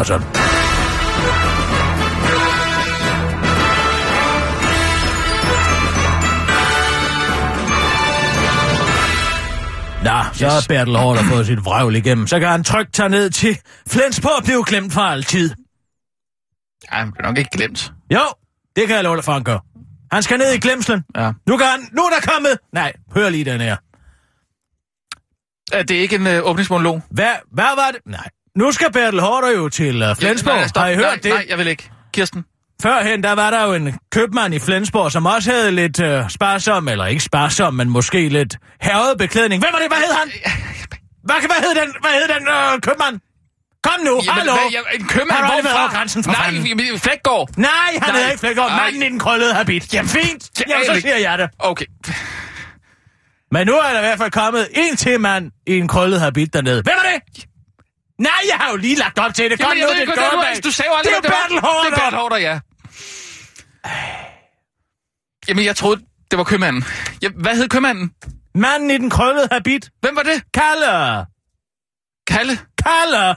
[SPEAKER 4] Nå, så yes. har Bertel Hård fået sit vrøvl igennem. Så kan han trygt tage ned til Flensborg og blive glemt for altid.
[SPEAKER 5] Ej, han bliver nok ikke glemt.
[SPEAKER 4] Jo, det kan jeg love dig for, han gør. Han skal ned i glemslen.
[SPEAKER 5] Ja.
[SPEAKER 4] Nu, kan han, nu er der kommet... Nej, hør lige den her.
[SPEAKER 5] Er det ikke en øh, åbningsmonolog?
[SPEAKER 4] Hvad, hvad var det? Nej. Nu skal Bertel Hårder jo til uh, Flensborg.
[SPEAKER 5] Ja, nej, stop.
[SPEAKER 4] har I hørt
[SPEAKER 5] nej,
[SPEAKER 4] det?
[SPEAKER 5] Nej, jeg vil ikke. Kirsten?
[SPEAKER 4] Førhen, der var der jo en købmand i Flensborg, som også havde lidt uh, sparsom, eller ikke sparsom, men måske lidt herret beklædning. Hvem var det? Hvad hed han? Hvad, hvad hed den, hvad hed den uh, købmand? Kom nu,
[SPEAKER 5] Jamen,
[SPEAKER 4] hallo!
[SPEAKER 5] hvad, jeg, en købmand,
[SPEAKER 4] Har du aldrig været grænsen for
[SPEAKER 5] Nej,
[SPEAKER 4] fanden?
[SPEAKER 5] Flækgaard.
[SPEAKER 4] Nej, han hedder ikke Flækgaard. Manden i den krøllede habit. Jamen fint. Jamen, så siger jeg det.
[SPEAKER 5] Okay.
[SPEAKER 4] Men nu er der i hvert fald kommet en til mand i en krøllet habit dernede. Hvem er det? Nej, jeg har jo lige lagt op til det. Kom
[SPEAKER 5] Jamen,
[SPEAKER 4] nu, det er
[SPEAKER 5] det var. Du sagde jo aldrig,
[SPEAKER 4] Det er Bertel
[SPEAKER 5] var.
[SPEAKER 4] Haarder.
[SPEAKER 5] Det er Bertel Hårder, ja. Jamen, jeg troede, det var købmanden. Ja, hvad hed købmanden?
[SPEAKER 4] Manden i den krøllede habit.
[SPEAKER 5] Hvem var det?
[SPEAKER 4] Kalle.
[SPEAKER 5] Kalle?
[SPEAKER 4] Kalle.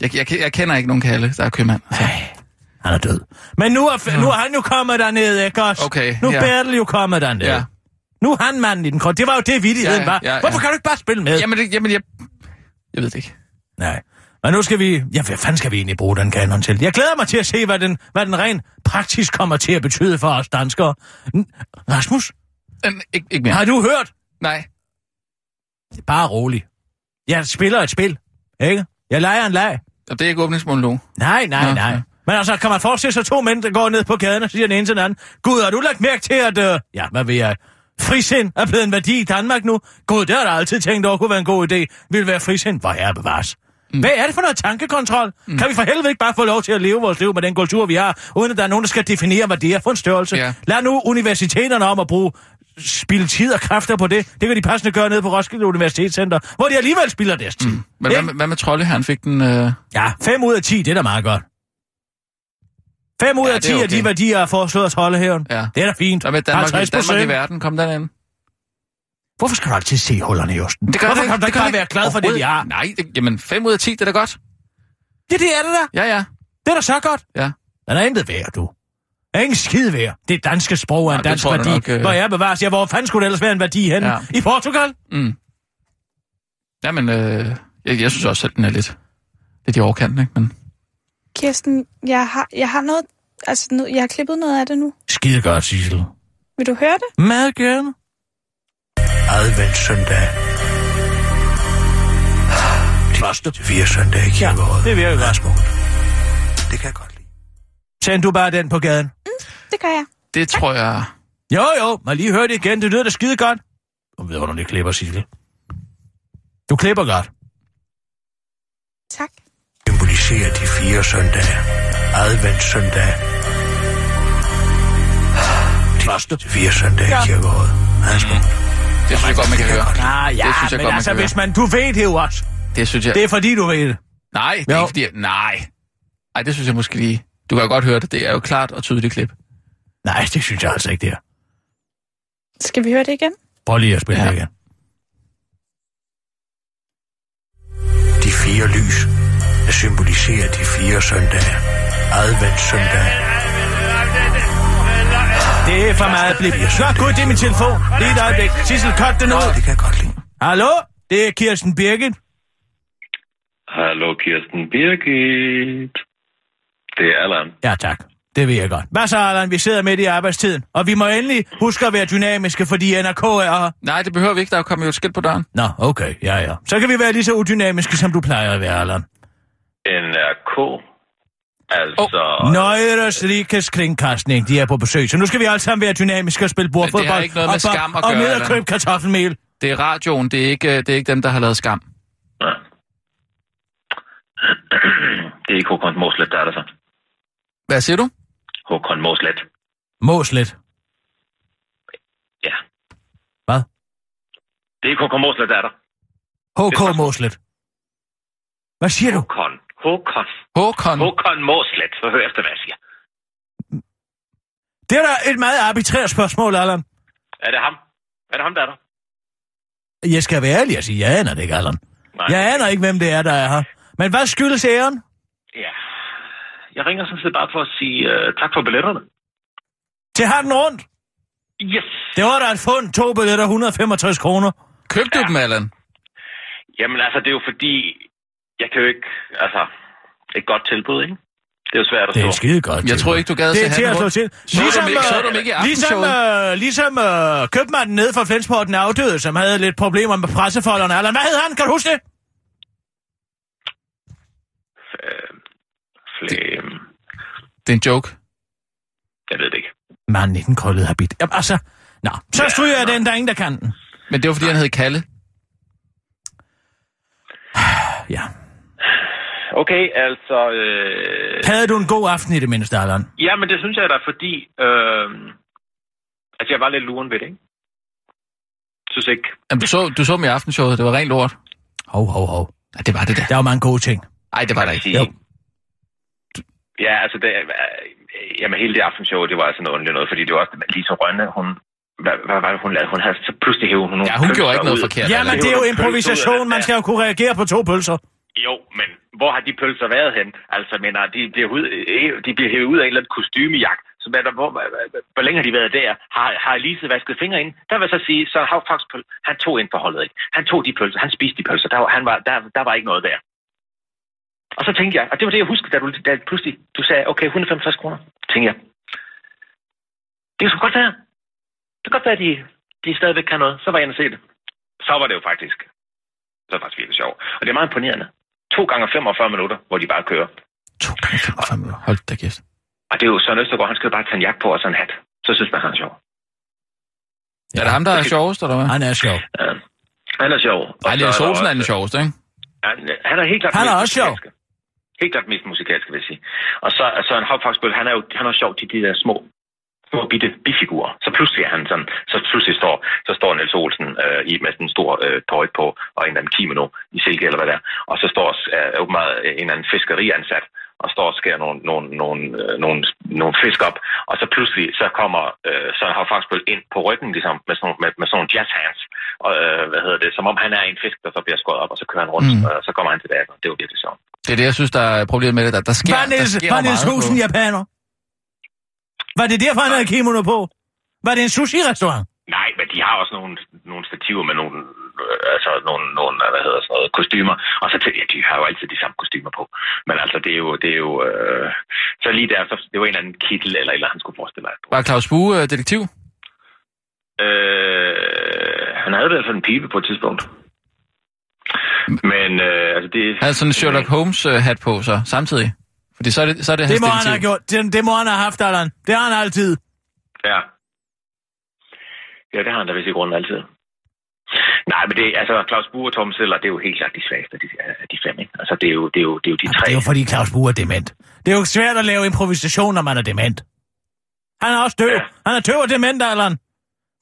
[SPEAKER 5] Jeg, jeg, jeg kender ikke nogen Kalle, der er købmand. Altså.
[SPEAKER 4] Han er død. Men nu er, nu er han jo kommet derned, ikke også?
[SPEAKER 5] Okay,
[SPEAKER 4] Nu er
[SPEAKER 5] ja.
[SPEAKER 4] Bertel jo kommet derned.
[SPEAKER 5] Ja.
[SPEAKER 4] Nu er han manden i den krøllede. Det var jo det, vittigheden
[SPEAKER 5] Ja,
[SPEAKER 4] var.
[SPEAKER 5] ja, ja.
[SPEAKER 4] Hvorfor kan du ikke bare spille med?
[SPEAKER 5] Jamen, det, jamen jeg, jeg ved det ikke.
[SPEAKER 4] Nej. Men nu skal vi... Ja, hvad fanden skal vi egentlig bruge den kanon til? Jeg glæder mig til at se, hvad den, hvad den rent praktisk kommer til at betyde for os danskere. N- Rasmus,
[SPEAKER 5] Men, ikke, ikke mere.
[SPEAKER 4] har du hørt?
[SPEAKER 5] Nej.
[SPEAKER 4] Bare rolig. Jeg spiller et spil, ikke? Jeg leger en leg.
[SPEAKER 5] Og det er ikke åbningsmonolog.
[SPEAKER 4] Nej, nej,
[SPEAKER 5] Nå,
[SPEAKER 4] nej.
[SPEAKER 5] ja.
[SPEAKER 4] Men altså, kan man forestille sig to mænd, der går ned på gaden og siger den ene til den anden, Gud, har du lagt mærke til, at, øh, ja, hvad ved jeg, frisind er blevet en værdi i Danmark nu? Gud, det har jeg altid tænkt over kunne være en god idé. Vil være frisind? Hvor er bevares. Mm. Hvad er det for noget tankekontrol? Mm. Kan vi for helvede ikke bare få lov til at leve vores liv med den kultur, vi har, uden at der er nogen, der skal definere, hvad det er for en størrelse?
[SPEAKER 5] Ja.
[SPEAKER 4] Lad nu universiteterne om at bruge spilde tid og kræfter på det. Det kan de passende gøre nede på Roskilde Universitetscenter, hvor de alligevel spilder deres tid. Mm.
[SPEAKER 5] Men hvad, med- hvad med Trolle? Han fik den... Øh...
[SPEAKER 4] Ja, 5 ud af 10, det er da meget godt. 5 ud
[SPEAKER 5] Ja,
[SPEAKER 4] af
[SPEAKER 5] det er
[SPEAKER 4] 10 af de
[SPEAKER 5] okay.
[SPEAKER 4] værdier er foreslået at holde hævn.
[SPEAKER 5] Ja.
[SPEAKER 4] Det er da fint.
[SPEAKER 5] Hvad med Danmark,
[SPEAKER 4] 50
[SPEAKER 5] Danmark i verden? Kom den ind.
[SPEAKER 4] Hvorfor skal du altid se hullerne i osten?
[SPEAKER 5] Det gør
[SPEAKER 4] Hvorfor
[SPEAKER 5] det,
[SPEAKER 4] kan du ikke bare være glad for det, vi har?
[SPEAKER 5] Nej, det, jamen 5 ud af 10, det er da godt.
[SPEAKER 4] Det, det er det da.
[SPEAKER 5] Ja, ja.
[SPEAKER 4] Det er da så godt.
[SPEAKER 5] Ja.
[SPEAKER 4] Den er intet værd, du. Ingen skid værd. Det danske sprog er en dansk værdi.
[SPEAKER 5] nok, øh.
[SPEAKER 4] Hvor jeg bevares. Ja, hvor fanden skulle det ellers være en værdi henne?
[SPEAKER 5] Ja.
[SPEAKER 4] I Portugal?
[SPEAKER 5] Mm. Jamen, øh, jeg, jeg synes også selv, den er lidt, lidt i overkanten, ikke? Men
[SPEAKER 2] Kirsten, jeg har, jeg har noget... Altså, nu, jeg har klippet noget af det nu.
[SPEAKER 4] Skide godt, Sissel.
[SPEAKER 2] Vil du høre det?
[SPEAKER 4] Meget gerne. Advent søndag. Første til fire søndag i kirkeåret. Ja, det virker godt. Det kan jeg godt lide. Send du bare den på gaden.
[SPEAKER 2] Det gør jeg.
[SPEAKER 5] det tror jeg...
[SPEAKER 4] Jo, jo, må lige høre det igen. Det lyder da skide godt. Du ved, hvordan det klipper, Sissel. Du klipper godt.
[SPEAKER 2] Tak.
[SPEAKER 4] Symboliserer de fire søndage. Advent søndag. Første til fire søndage ja. i kirkeåret. Ja, smukt.
[SPEAKER 5] Det synes jeg godt, man kan høre.
[SPEAKER 4] Ah, ja,
[SPEAKER 5] Det synes jeg
[SPEAKER 4] men
[SPEAKER 5] godt, man
[SPEAKER 4] altså,
[SPEAKER 5] kan
[SPEAKER 4] hvis man... Du ved det jo også.
[SPEAKER 5] Det synes jeg...
[SPEAKER 4] Det er fordi, du ved det.
[SPEAKER 5] Nej, det er
[SPEAKER 4] Jo.
[SPEAKER 5] ikke fordi... Nej. Nej, det synes jeg måske lige... Du kan jo godt høre det. Det er jo klart og tydeligt klip.
[SPEAKER 4] Nej, det synes jeg altså ikke, det er.
[SPEAKER 2] Skal vi høre det igen?
[SPEAKER 4] Prøv lige at spille
[SPEAKER 5] Ja.
[SPEAKER 4] det igen. De fire lys symboliserer de fire søndage. Adventssøndag. Det er for meget blip. Nå, gud, det er min telefon. Lige et øjeblik. Sissel, cut den ud. Det kan jeg godt lide. Hallo? Det er Kirsten Birgit.
[SPEAKER 7] Hallo Kirsten Birgit. Det er Allan.
[SPEAKER 4] Ja, tak. Det ved jeg godt. Hvad så, Allan? Vi sidder midt i arbejdstiden. Og vi må endelig huske at være dynamiske, fordi NRK er her.
[SPEAKER 5] Nej, det behøver vi ikke. Der er jo kommet jo et skilt på døren.
[SPEAKER 4] Nå, okay. Ja, ja. Så kan vi være lige så udynamiske, som du plejer at være, Allan.
[SPEAKER 7] NRK. Altså...
[SPEAKER 5] Oh.
[SPEAKER 4] Nøjres Rikes Kringkastning, de er på besøg. Så nu skal vi alle sammen være dynamiske og spille bordfodbold.
[SPEAKER 5] Men det har ikke noget med
[SPEAKER 4] og,
[SPEAKER 5] skam at
[SPEAKER 4] Og
[SPEAKER 5] gøre,
[SPEAKER 4] ned og købe kartoffelmel.
[SPEAKER 5] Det er radioen. Det er ikke, det er ikke dem, der har lavet skam.
[SPEAKER 7] Ja. Det er ikke Håkon Måslet, der er der så.
[SPEAKER 5] Hvad siger du?
[SPEAKER 7] Håkon Måslet.
[SPEAKER 4] Måslet.
[SPEAKER 7] Ja.
[SPEAKER 4] Hvad?
[SPEAKER 7] Det er Håkon Måslet, der er der.
[SPEAKER 4] HK Måslet. Hvad siger du?
[SPEAKER 7] Håkon. Håkon.
[SPEAKER 5] Håkon.
[SPEAKER 7] Håkon Måslet. Så hør efter, hvad jeg siger.
[SPEAKER 4] Det er da et meget arbitrært spørgsmål, Allan.
[SPEAKER 7] Er det ham? Er det ham, der er der?
[SPEAKER 4] Jeg skal være ærlig og sige, jeg aner det ikke, Allan.
[SPEAKER 7] Nej.
[SPEAKER 4] Jeg aner ikke, hvem det er, der er her. Men hvad skyldes æren?
[SPEAKER 7] Ja. Jeg ringer sådan set bare for at sige uh, tak for billetterne.
[SPEAKER 4] Til handen rundt.
[SPEAKER 7] Yes.
[SPEAKER 4] Det var da et fund. To billetter, 165 kroner.
[SPEAKER 5] Købte du dem, Allan?
[SPEAKER 7] Jamen altså, det er jo fordi, jeg kan jo ikke, altså, et godt tilbud, ikke? Det er jo svært at
[SPEAKER 4] Det
[SPEAKER 7] stå.
[SPEAKER 4] er skide godt.
[SPEAKER 5] Jeg tror ikke, du gad
[SPEAKER 4] Det
[SPEAKER 5] se
[SPEAKER 4] er til at slå til.
[SPEAKER 5] Så dem ikke, så du dem ikke i
[SPEAKER 4] ligesom, øh, ligesom øh, købmanden nede fra Flensborg, den afdøde, som havde lidt problemer med pressefolderne. Allan, hvad hed han? Kan du huske det?
[SPEAKER 7] Flame.
[SPEAKER 5] Det er en joke.
[SPEAKER 7] Jeg ved det ikke.
[SPEAKER 4] Manden i den krøllede habit. Jamen, altså, nå. Så
[SPEAKER 7] Ja,
[SPEAKER 4] stryger jeg
[SPEAKER 7] nå.
[SPEAKER 4] den, der er ingen, der kan den.
[SPEAKER 5] Men det var, fordi han hed Kalle.
[SPEAKER 4] Ja.
[SPEAKER 7] Okay, altså... Øh...
[SPEAKER 4] Havde du en god aften i det mindste, Allan?
[SPEAKER 7] Ja, men det synes jeg da, fordi... Øh... Altså, jeg var lidt luren ved det, ikke? Synes ikke.
[SPEAKER 5] Jamen, du, så, du så dem i aftenshowet. Det var rent lort.
[SPEAKER 4] Hov, hov, hov.
[SPEAKER 5] Nej, det var det der.
[SPEAKER 4] Der var mange gode ting.
[SPEAKER 5] Nej, det var der ikke.
[SPEAKER 4] Jo.
[SPEAKER 7] Ja, altså, det, øh, jamen, hele det aftenshow, det var altså noget underligt noget, fordi det var også Lisa Rønne, hun... Hvad, hvad var det, hun lavede? Hun havde så pludselig hævet hun nogle
[SPEAKER 5] Ja, hun gjorde ikke noget
[SPEAKER 7] ud.
[SPEAKER 5] forkert.
[SPEAKER 4] Ja, men det er jo improvisation. Man skal jo kunne reagere på to pølser.
[SPEAKER 7] Jo, men hvor har de pølser været hen? Altså, men de bliver, ud, øh, de bliver hævet ud af en eller anden kostymejagt. Så hvad, der, hvor, hvor længe har de været der? Har, har Elise vasket fingre ind? Der vil jeg så sige, så har faktisk pøl, han tog ind forholdet, ikke? Han tog de pølser, han spiste de pølser, der, var, han var, der, der var ikke noget der. Og så tænkte jeg, og det var det, jeg huskede, da du da pludselig du sagde, okay, 165 kroner. Tænkte jeg, det kan sgu godt være. Det kan godt være, at de, de stadigvæk kan noget. Så var jeg inde og se det. Så var det jo faktisk, så var det faktisk virkelig sjovt. Og det er meget imponerende. To gange 45 minutter, hvor de bare kører.
[SPEAKER 5] To gange 45 minutter. Hold da kæft.
[SPEAKER 7] Og det er jo Søren Østergaard, han skal jo bare tage en jakke på og sådan en hat. Så synes man, han er sjov.
[SPEAKER 5] Ja. Er det ham, der er sjovest, eller hvad?
[SPEAKER 4] Han er sjov.
[SPEAKER 7] Ja. Han er sjov. Og
[SPEAKER 5] Nej,
[SPEAKER 7] så
[SPEAKER 5] Lille
[SPEAKER 7] der
[SPEAKER 5] Olsen er den sjoveste, ikke?
[SPEAKER 7] Han, han er helt klart
[SPEAKER 4] Han er også sjov.
[SPEAKER 7] Helt klart mest musikalske, vil jeg sige. Og så er Søren Hopfagsbøl, han er jo han er sjov til de der små små bitte bifigurer. Så pludselig er han sådan, så pludselig står, så står Niels Olsen øh, i med sådan en stor øh, tøj på, og en eller anden kimono i silke eller hvad det er. Og så står øh, åbenbart en eller anden fiskeriansat, og står og skærer nogle, nogle, nogle, øh, nogle, nogle fisk op. Og så pludselig, så kommer øh, Søren Hopfagsbøl ind på ryggen, ligesom med sådan, med, med sådan nogle jazz hands. Og, øh, hvad hedder det, som om han er en fisk, der så bliver skåret op, og så kører han rundt,
[SPEAKER 5] Mm.
[SPEAKER 7] og så kommer han tilbage. og Det var virkelig sjovt.
[SPEAKER 5] Det er det, jeg synes, der er problemet med det. Der, der sker,
[SPEAKER 4] Var Niels,
[SPEAKER 5] der sker
[SPEAKER 4] var Niels
[SPEAKER 5] meget
[SPEAKER 4] Husen
[SPEAKER 5] på-
[SPEAKER 4] japaner? Var det derfor, han havde kimono på? Var det en sushi-restaurant?
[SPEAKER 7] Nej, men de har også nogle, nogle stativer med nogle, øh, altså nogle, nogle, hvad hedder sådan noget, kostymer. Og så tænkte jeg, de har jo altid de samme kostymer på. Men altså, det er jo, det er jo, øh, så lige der, så, det var en eller anden kittel, eller eller han skulle forestille sig.
[SPEAKER 5] Var Claus Bue øh, detektiv?
[SPEAKER 7] Øh, han havde i hvert fald en pibe på et tidspunkt. Men, øh, altså det...
[SPEAKER 5] Han havde sådan en Sherlock Holmes-hat på, så samtidig. Fordi så er det, så er det,
[SPEAKER 4] Det må han have gjort. Det, det må han have haft, Allan. Det har han altid.
[SPEAKER 7] Ja. Ja, det har han da vist i grunden altid. Nej, men det, altså, Claus Bure og Tom Seller, det er jo helt klart de svageste af de, af de fem, ikke? Altså, det er jo, det er jo, det er jo de tre.
[SPEAKER 4] det er jo fordi Claus Bue er dement. Det er jo svært at lave improvisation, når man er dement. Han er også døv.
[SPEAKER 7] Ja.
[SPEAKER 4] Han er tøv og dement, Allan.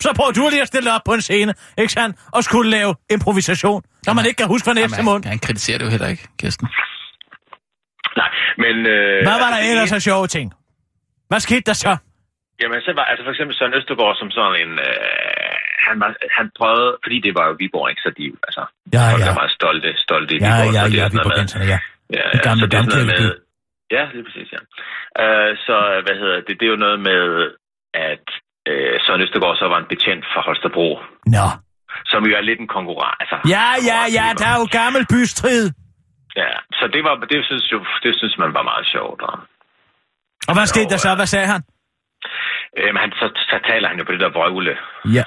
[SPEAKER 4] Så prøver du lige at stille op på en scene, ikke sandt? Og skulle lave improvisation, når man ikke kan huske fra næste måned.
[SPEAKER 5] han, kritiserer det jo heller ikke, Kirsten.
[SPEAKER 7] Nej, men... Øh,
[SPEAKER 4] Hvad var der
[SPEAKER 7] altså,
[SPEAKER 4] ellers
[SPEAKER 7] det-
[SPEAKER 4] af sjove ting? Hvad skete der så?
[SPEAKER 7] Jamen, så var altså for eksempel Søren Østergaard som sådan en... Øh, han, var, han prøvede, fordi det var jo Viborg, ikke? Så de, altså,
[SPEAKER 4] Ja,
[SPEAKER 7] folk
[SPEAKER 4] ja.
[SPEAKER 7] er meget stolte, stolte i
[SPEAKER 4] Ja,
[SPEAKER 7] Viborg.
[SPEAKER 4] ja, ja, vi
[SPEAKER 7] sådan
[SPEAKER 4] på
[SPEAKER 7] noget med-
[SPEAKER 4] genserne, ja.
[SPEAKER 7] Ja,
[SPEAKER 4] Den gamle
[SPEAKER 7] så det er sådan noget med- Ja, lige præcis, ja. Øh, så, hvad hedder det, det er jo noget med, at øh, Søren Østergaard så var en betjent for Holstebro,
[SPEAKER 4] Nå.
[SPEAKER 7] som jo er lidt en konkurrent. Altså,
[SPEAKER 4] Ja, ja, ja, der er jo gammel bystrid.
[SPEAKER 7] Ja, så det, var, det, synes jo, det synes man var meget sjovt. Og,
[SPEAKER 4] Og hvad skete der så? Hvad sagde han?
[SPEAKER 7] øhm, han, så, så taler han jo på det der vrøvle,
[SPEAKER 4] Ja.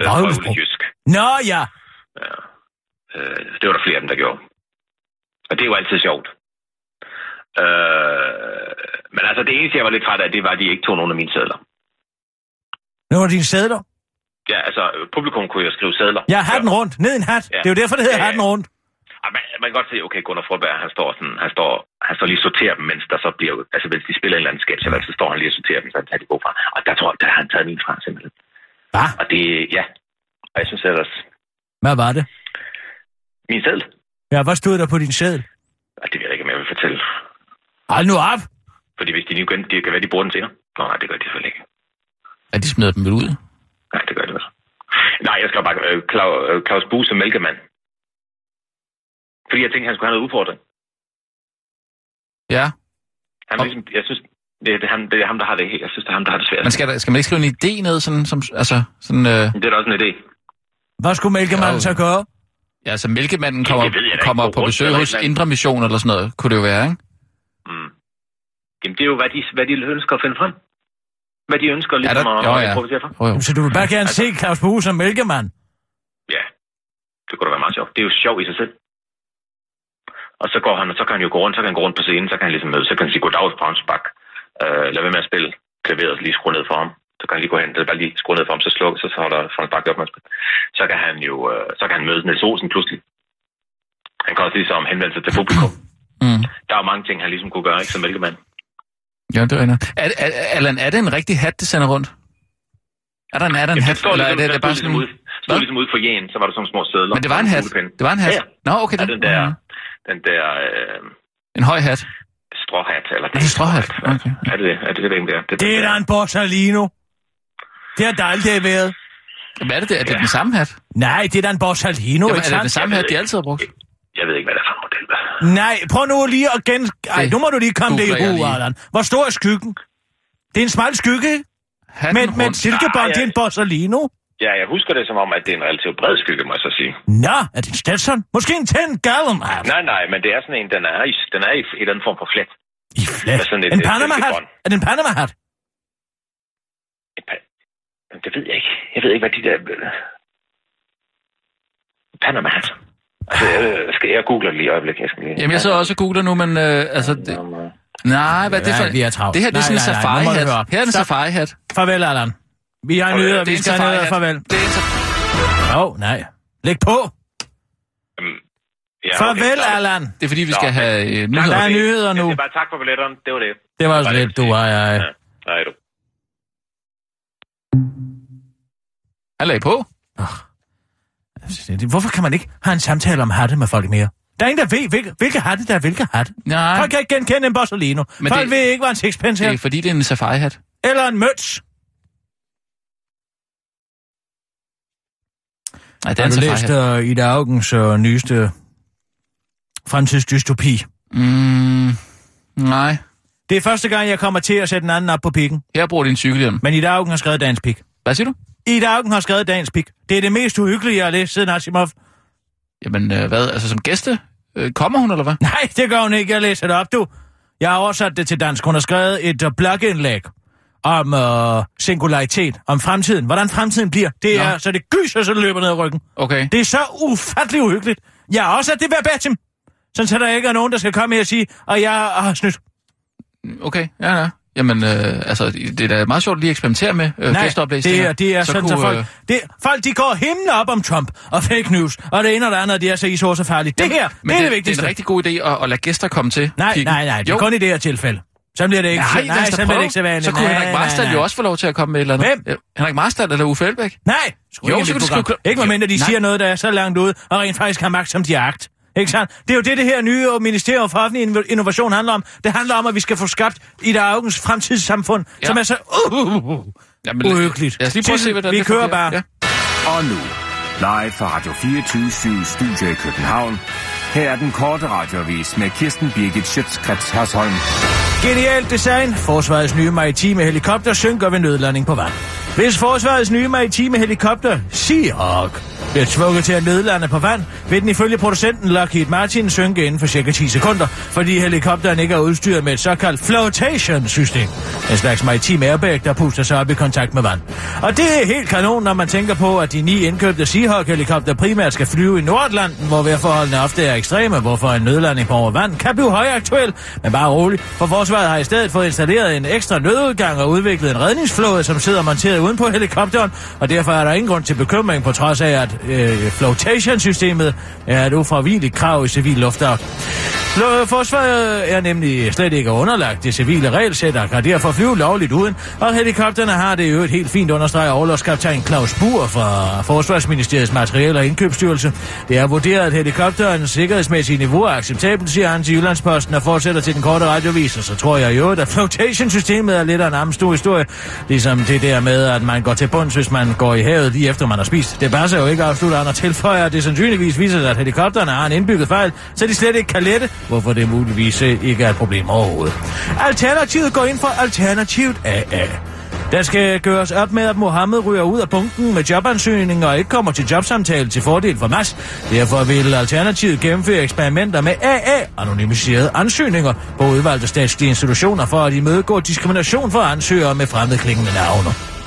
[SPEAKER 7] øh,
[SPEAKER 4] Vrøvlesprog.
[SPEAKER 7] vrøvle jysk.
[SPEAKER 4] Nå, ja.
[SPEAKER 7] Ja. Øh, det var der flere af dem, der gjorde. Og det er jo altid sjovt. Øh, men altså, det eneste, jeg var lidt træt af, det var, at de ikke tog nogen af mine sædler.
[SPEAKER 4] Nu er dine sædler.
[SPEAKER 7] Ja, altså, publikum kunne jo skrive sædler.
[SPEAKER 4] Ja, hatten rundt. Ned i en hat.
[SPEAKER 7] Ja.
[SPEAKER 4] Det er jo derfor, det hedder
[SPEAKER 7] Ja, ja.
[SPEAKER 4] hatten rundt.
[SPEAKER 7] Ja, man, man kan godt se, okay, Gunnar Frøberg, han står sådan, han står, han står lige og sorterer dem, mens der så bliver, altså hvis de spiller en eller anden sketch, eller så står han lige og sorterer dem, så han tager de gode fra. Og der tror jeg, der har han taget min fra, simpelthen.
[SPEAKER 4] Hvad?
[SPEAKER 7] Og det, ja. Og jeg synes ellers,
[SPEAKER 4] Hvad var det?
[SPEAKER 7] min sædel,
[SPEAKER 4] Ja, hvad stod der på din sædel?
[SPEAKER 7] og det ved jeg ikke, om jeg vil fortælle.
[SPEAKER 4] Hold nu op.
[SPEAKER 7] Fordi hvis de nu igen, det kan være, de bruger den senere. Nå, nej, det gør de selvfølgelig ikke.
[SPEAKER 5] At de smider dem vel ud?
[SPEAKER 7] Nej, det gør de vel. Nej, jeg skal bare øh, Claus, øh, Claus Buse Mælkemand. Fordi jeg tænkte, han skulle have noget udfordring.
[SPEAKER 5] Ja.
[SPEAKER 7] Han, er ligesom, jeg synes, det er, det, er ham, det er ham, der har det, jeg synes, det er ham, der har det svært.
[SPEAKER 5] Men skal, der, skal man ikke skrive en idé ned, sådan, som, altså, sådan, øh,
[SPEAKER 7] Det er da også en idé.
[SPEAKER 4] Hvad skulle mælkemanden så gøre?
[SPEAKER 5] ja, altså mælkemanden kommer,
[SPEAKER 7] ved jeg
[SPEAKER 5] kommer på
[SPEAKER 7] rundt
[SPEAKER 5] besøg hos. Indre Mission eller sådan noget, kunne det jo være, ikke?
[SPEAKER 7] Mm. Jamen, det er jo, hvad de, hvad de ønsker at finde frem. Hvad de ønsker
[SPEAKER 5] Er
[SPEAKER 7] ligesom
[SPEAKER 5] der,
[SPEAKER 7] at,
[SPEAKER 5] jo,
[SPEAKER 7] at
[SPEAKER 5] ja.
[SPEAKER 7] improvisere for.
[SPEAKER 5] Jo, jo.
[SPEAKER 4] Så du vil bare gerne se Claus Bue som mælkemand?
[SPEAKER 7] Ja, det kunne da være meget sjovt. Det er jo sjovt i sig selv. Og så går han, og så kan han jo gå rundt, så kan han gå rundt på scenen, så kan han ligesom møde, så kan han sige goddag Browns Bak. Øh, lad være med at spille klaveret, lige skrue ned for ham. Så kan han lige gå hen, så bare lige skrue ned for ham, så slukke, så holder Frans Bak op med at spille. Så kan han jo, øh, så kan han møde Niels Olsen pludselig. Han kan også ligesom henvende sig til publikum.
[SPEAKER 5] Mm.
[SPEAKER 7] Der er jo mange ting, han ligesom kunne gøre, ikke, som mælkemand.
[SPEAKER 5] Ja, det er rigtigt. Er, er, Allan, er det en rigtig hat, det sender rundt? Er der en, er der en
[SPEAKER 7] Jamen,
[SPEAKER 5] hat,
[SPEAKER 7] det står
[SPEAKER 5] eller er
[SPEAKER 7] ligesom,
[SPEAKER 5] det, det er bare
[SPEAKER 7] ligesom
[SPEAKER 5] sådan...
[SPEAKER 7] ude, stod
[SPEAKER 5] Hvad?
[SPEAKER 7] ligesom ude for jen, så var der sådan små sædler.
[SPEAKER 5] Men det var en hat. Det var en hat.
[SPEAKER 7] Ja,
[SPEAKER 5] Nå, okay.
[SPEAKER 7] ja,
[SPEAKER 5] det-
[SPEAKER 7] den der,
[SPEAKER 5] Mhm.
[SPEAKER 7] den der øh,
[SPEAKER 5] En høj hat.
[SPEAKER 7] stråhat, eller
[SPEAKER 5] Er det stråhat? Okay.
[SPEAKER 7] Er det det? Er det det, det er?
[SPEAKER 4] Det er da en Borsalino. Det har der aldrig været.
[SPEAKER 5] Hvad er det, er det den samme hat?
[SPEAKER 4] Nej, det er da en Borsalino,
[SPEAKER 5] Jamen,
[SPEAKER 4] ikke
[SPEAKER 5] er det den samme hat, de altid har brugt?
[SPEAKER 7] Jeg ved ikke, hvad det er for en model.
[SPEAKER 4] Nej, prøv nu lige at gen... Ej, nu må du lige komme det i
[SPEAKER 5] lige.
[SPEAKER 4] Allan. Hvor stor er skyggen? Det er en smal skygge?
[SPEAKER 5] Hatten
[SPEAKER 4] men, men silkebånd,
[SPEAKER 7] Nej,
[SPEAKER 4] det er en Borsalino.
[SPEAKER 7] Ja, jeg husker det som om, at det er en relativt bred skygge, må jeg så sige.
[SPEAKER 4] Nå, er det en Stetson? Måske en Ten Gallon hat.
[SPEAKER 7] Nej, nej, men det er sådan en, den er i, den er i en eller anden form for flet.
[SPEAKER 4] I flat.
[SPEAKER 7] Med sådan et-
[SPEAKER 4] En Panama-hat? Er det en Panama-hat?
[SPEAKER 7] Det ved jeg ikke. Jeg ved ikke, hvad de der... Panama hat. Altså, jeg, skal jeg google lige øjeblik. Jeg skal lige...
[SPEAKER 5] Jamen, jeg sidder også og googler nu, men øh, altså... Det, nej, hvad er det
[SPEAKER 4] Ja,
[SPEAKER 5] for...
[SPEAKER 4] vi er travlt.
[SPEAKER 5] Det her, det er sådan en safari-hat. Her er en safari-hat.
[SPEAKER 4] Farvel, Allan. Vi har nyheder,
[SPEAKER 5] Det er
[SPEAKER 4] vi
[SPEAKER 5] en
[SPEAKER 4] skal have nyheder. Farvel.
[SPEAKER 5] Det er en safari...
[SPEAKER 4] Åh, oh, nej. Læg på.
[SPEAKER 7] Øhm, ja,
[SPEAKER 4] Farvel,
[SPEAKER 7] er det-
[SPEAKER 4] Allan.
[SPEAKER 5] Det er fordi, vi
[SPEAKER 7] Nå,
[SPEAKER 5] skal
[SPEAKER 7] men-
[SPEAKER 5] have øh, nyheder.
[SPEAKER 4] Der er
[SPEAKER 7] det.
[SPEAKER 4] nyheder nu.
[SPEAKER 7] Jeg siger bare tak for billetterne. Det var det.
[SPEAKER 4] Det var også
[SPEAKER 7] det,
[SPEAKER 4] lidt, du var jeg.
[SPEAKER 7] Ja. Nej, du.
[SPEAKER 5] Han lagde på.
[SPEAKER 4] Hvorfor kan man ikke have en samtale om hatte med folk mere? Der er ingen, der ved, hvilke, hvilke hatte der er hvilke hatte.
[SPEAKER 5] Nej,
[SPEAKER 4] Folk kan ikke genkende en Borsalino.
[SPEAKER 5] Men
[SPEAKER 4] Folk
[SPEAKER 5] det-
[SPEAKER 4] ved ikke, hvad en sixpence
[SPEAKER 5] det
[SPEAKER 4] er.
[SPEAKER 5] er fordi, det er en safari-hat.
[SPEAKER 4] Eller en møds.
[SPEAKER 5] Nej, det er
[SPEAKER 4] Har du læst uh, Ida Augens uh, nyeste fremtidsdystopi?
[SPEAKER 5] Mm, nej.
[SPEAKER 4] Det er første gang, jeg kommer til at sætte en anden op på pikken.
[SPEAKER 5] Her bruger din cykelhjelm.
[SPEAKER 4] Men Ida Augen har skrevet dagens pik.
[SPEAKER 5] Hvad siger du?
[SPEAKER 4] Ida Augen har skrevet dagens pik. Det er det mest uhyggelige, jeg har læst siden Asimov.
[SPEAKER 5] Jamen, øh, hvad? Altså, som gæste? Øh, kommer hun, eller hvad?
[SPEAKER 4] Nej, det gør hun ikke. Jeg læser det op, du. Jeg har oversat det til dansk. Hun har skrevet et uh, blogindlæg om uh, singularitet, om fremtiden. Hvordan fremtiden bliver. Det er,
[SPEAKER 5] Nå.
[SPEAKER 4] så det gyser, så det løber ned ad ryggen.
[SPEAKER 5] Okay.
[SPEAKER 4] Det er så ufattelig uhyggeligt. Jeg har også sat det verbatim. Sådan så der ikke er nogen, der skal komme her og sige, og jeg har snydt.
[SPEAKER 5] Okay, ja, ja. Jamen, øh, altså, det er da meget sjovt lige at eksperimentere med øh,
[SPEAKER 4] Nej, det er, det er
[SPEAKER 5] så
[SPEAKER 4] sådan, så
[SPEAKER 5] kunne,
[SPEAKER 4] folk,
[SPEAKER 5] øh,
[SPEAKER 4] det, folk de går himlen op om Trump og fake news, og det ene og det andet, det er så i så så farligt. Det her,
[SPEAKER 5] men
[SPEAKER 4] det er det
[SPEAKER 5] det
[SPEAKER 4] vigtigste.
[SPEAKER 5] er en rigtig god idé at, at lade gæster komme til.
[SPEAKER 4] Nej,
[SPEAKER 5] kigge.
[SPEAKER 4] nej, nej, det er
[SPEAKER 5] Jo.
[SPEAKER 4] kun i det her tilfælde. Så bliver det ikke,
[SPEAKER 5] Nej,
[SPEAKER 4] nej, så bliver det ikke så vanligt.
[SPEAKER 5] Så kunne
[SPEAKER 4] nej,
[SPEAKER 5] Henrik Marstad
[SPEAKER 4] nej,
[SPEAKER 5] jo også få lov til at komme med et eller andet.
[SPEAKER 4] Hvem?
[SPEAKER 5] Ja, Henrik Marstad eller Uffe Elbæk?
[SPEAKER 4] Nej,
[SPEAKER 5] Jo,
[SPEAKER 4] jo,
[SPEAKER 5] så
[SPEAKER 4] så
[SPEAKER 5] kan du skrive-
[SPEAKER 4] Ikke medmindre de
[SPEAKER 5] Nej.
[SPEAKER 4] siger noget, der er så langt ude, og rent faktisk har magt, som de har agt. Ikke sandt? Det er jo det, det her nye Ministerium for Offentlig Inno- Innovation handler om. Det handler om, at vi skal få skabt i der Augens fremtidssamfund, ja. Som er så uh,
[SPEAKER 5] Jamen,
[SPEAKER 4] uhyggeligt.
[SPEAKER 5] Lad os lige prøve at se, hvordan
[SPEAKER 4] Vi
[SPEAKER 5] det
[SPEAKER 4] kører bare.
[SPEAKER 5] Ja.
[SPEAKER 6] Og nu, live fra Radio 24 Studio i København. Her er den korte radiovis med Kirsten Birgit Schøtzgrads Hasholm.
[SPEAKER 4] Genialt design. Forsvarets nye maritime helikopter synker ved nødlanding på vand. Hvis forsvarets nye maritime helikopter, Seahawk, bliver tvunget til at nødlande på vand, vil den ifølge producenten Lockheed Martin synke inden for cirka 10 sekunder, fordi helikopteren ikke er udstyret med et såkaldt flotation-system. En slags maritim airbag, der puster sig op i kontakt med vand. Og det er helt kanon, når man tænker på, at de ni indkøbte Seahawk-helikopter primært skal flyve i Nordlanden, hvor vejrforholdene ofte er ekstreme, hvorfor en nødlanding på over vand kan blive højaktuel. Men bare rolig, for forsvaret har i stedet fået installeret en ekstra nødudgang og udviklet en redningsflåde, som sidder monteret uden på helikopteren, og derfor er der ingen grund til bekymring på trods af, at øh, flotation-systemet er et ufravigeligt krav i civil luftfart. Forsvaret er nemlig slet ikke underlagt det civile regelsæt og kan derfor flyve lovligt uden, og helikopterne har det jo et helt fint understreget overlovskaptajn Claus Buer fra Forsvarsministeriets Materiel- og Indkøbsstyrelse. Det er vurderet, at helikopterens sikkerhedsmæssige niveau er acceptabelt, siger han til Jyllandsposten og fortsætter til den korte radiovis, og så tror jeg jo, at flotation-systemet er lidt af en arm stor historie, ligesom det der med, at man går til bunds, hvis man går i havet lige efter man har spist. Det passer jo ikke afslutter han og tilføjer, at det sandsynligvis viser sig, at helikopterne har en indbygget fejl, så de slet ikke kan lette, hvorfor det muligvis øh, ikke er et problem overhovedet. Alternativet går ind for alternativt AA. Der skal gøres op med, at Mohammed ryger ud af bunken med jobansøgninger og ikke kommer til jobsamtale til fordel for Mads. Derfor vil Alternativet gennemføre eksperimenter med AA, anonymiserede ansøgninger, på udvalgte statslige institutioner for at imødegå diskrimination for ansøgere med fremmedklingende navne.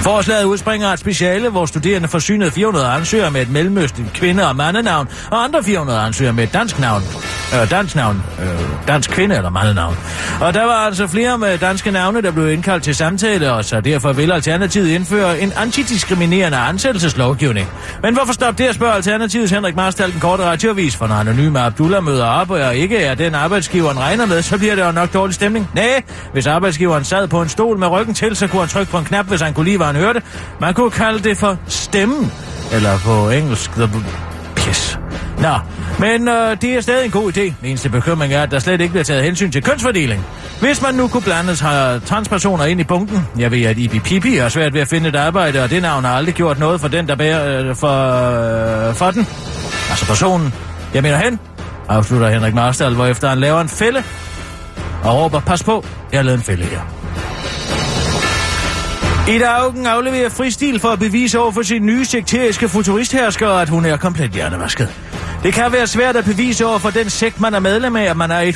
[SPEAKER 4] Forslaget udspringer af et speciale, hvor studerende forsynede 400 ansøgere med et mellemøstligt kvinde- og mandenavn, og andre 400 ansøgere med et dansk navn. Øh, dansk navn. Øh, dansk kvinde- eller mandenavn. Og der var altså flere med danske navne, der blev indkaldt til samtale, og så derfor vil Alternativet indføre en antidiskriminerende ansættelseslovgivning. Men hvorfor stoppe at spørge Alternativets Henrik Marstal den korte radiovis, for når anonyme Abdullah møder op, og ikke er den arbejdsgiveren regner med, så bliver det jo nok dårlig stemning. Nej, hvis arbejdsgiveren sad på en stol med ryggen til, så kunne han trykke på en knap, hvis han kunne lide, han hørte. Man kunne kalde det for stemmen, eller på engelsk, the piss. Nå, men øh, det er stadig en god idé. Den eneste bekymring er, at der slet ikke bliver taget hensyn til kønsfordeling. Hvis man nu kunne blandes har transpersoner ind i bunken, jeg ved, at Ibi Pipi har svært ved at finde et arbejde, og det navn har aldrig gjort noget for den, der bærer øh, for, øh, for den. Altså personen. Jeg mener hen, afslutter Henrik Marstal, hvorefter han laver en fælde og råber, pas på, jeg har lavet en fælde her. Ida Augen afleverer fristil for at bevise over for sin nye sekteriske futuristhersker, at hun er komplet hjernevasket. Det kan være svært at bevise over for den sekt, man er medlem af, at man er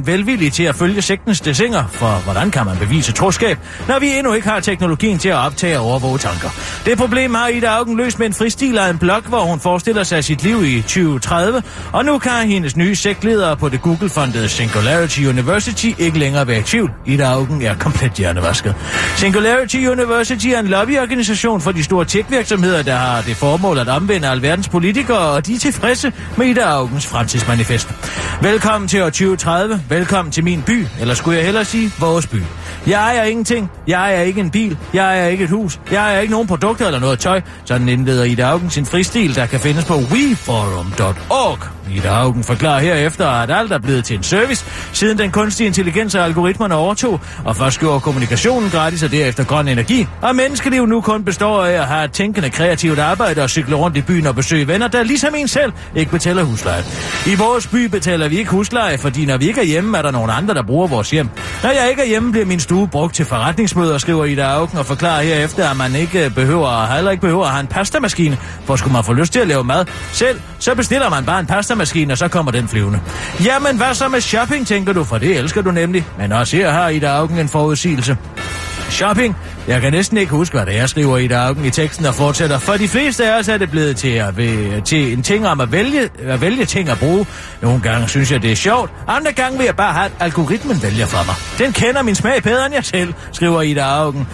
[SPEAKER 4] 100% velvillig til at følge sektens desinger, for hvordan kan man bevise troskab, når vi endnu ikke har teknologien til at optage og overvåge tanker? Det problem har Ida Augen løst med en fristil af en blog, hvor hun forestiller sig sit liv i 2030, og nu kan hendes nye sektleder på det Google-fundede Singularity University ikke længere være i tvivl. Ida Augen er komplet hjernevasket. Singularity University er en lobbyorganisation for de store tech-virksomheder, der har det formål at omvende alverdens politikere, og de er tilfredse med Ida Augens fremtidsmanifest. Velkommen til år 2030. Velkommen til min by, eller skulle jeg hellere sige vores by. Jeg er ingenting. Jeg er ikke en bil. Jeg er ikke et hus. Jeg er ikke nogen produkter eller noget tøj. Sådan indleder Ida Augen sin fristil, der kan findes på weforum.org. Ida Augen forklarer herefter, at alt er blevet til en service, siden den kunstige intelligens og algoritmerne overtog, og først gjorde kommunikationen gratis og derefter grøn energi, og menneskeliv nu kun består af at have et tænkende kreativt arbejde og cykle rundt i byen og besøge venner, der ligesom en selv ikke betaler husleje. I vores by betaler vi ikke husleje, fordi når vi ikke er hjemme, er der nogen andre, der bruger vores hjem. Når jeg ikke er hjemme, bliver min stue brugt til forretningsmøder, skriver Ida Augen og forklarer herefter, at man ikke behøver, heller ikke behøver at have en pastamaskine, for skulle man få lyst til at lave mad selv, så bestiller man bare en pastamaskine, og så kommer den flyvende. Jamen, hvad så med shopping, tænker du, for det elsker du nemlig. Men også her har Ida Augen en forudsigelse. Shopping? Jeg kan næsten ikke huske, hvad det er, skriver i dagen i teksten og fortsætter. For de fleste af os er det blevet til, at, til en ting om at vælge, at vælge ting at bruge. Nogle gange synes jeg, det er sjovt. Andre gange vil jeg bare have, at algoritmen vælger for mig. Den kender min smag bedre end jeg selv, skriver Ida Augen.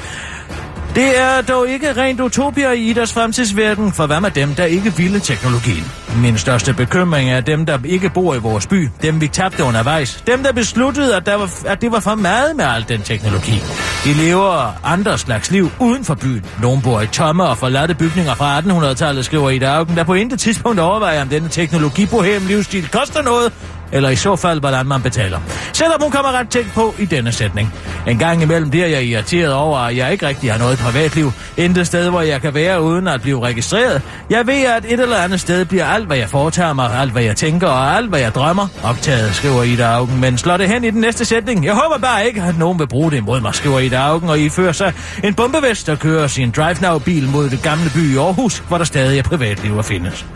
[SPEAKER 4] Det er dog ikke rent utopier i Idas fremtidsverden, for hvad med dem, der ikke ville teknologien? Min største bekymring er dem, der ikke bor i vores by, dem vi tabte undervejs, dem der besluttede, at, der var, at det var for meget med al den teknologi. De lever andre slags liv uden for byen. Nogle bor i tomme og forladte bygninger fra 1800-tallet, skriver Ida Augen, der på intet tidspunkt overvejer, om denne teknologibohem livsstil koster noget, eller i så fald, hvordan man betaler. Selvom hun kommer ret tæt på i denne sætning. En gang imellem bliver jeg irriteret over, at jeg ikke rigtig har noget privatliv. Intet sted, hvor jeg kan være uden at blive registreret. Jeg ved, at et eller andet sted bliver alt, hvad jeg foretager mig, alt, hvad jeg tænker og alt, hvad jeg drømmer, optaget, skriver Ida Augen, men slår det hen i den næste sætning. Jeg håber bare ikke, at nogen vil bruge det imod mig, skriver Ida Augen, og ifører sig en bombevest og kører sin drive-now-bil mod det gamle by i Aarhus, hvor der stadig er privatliv at findes.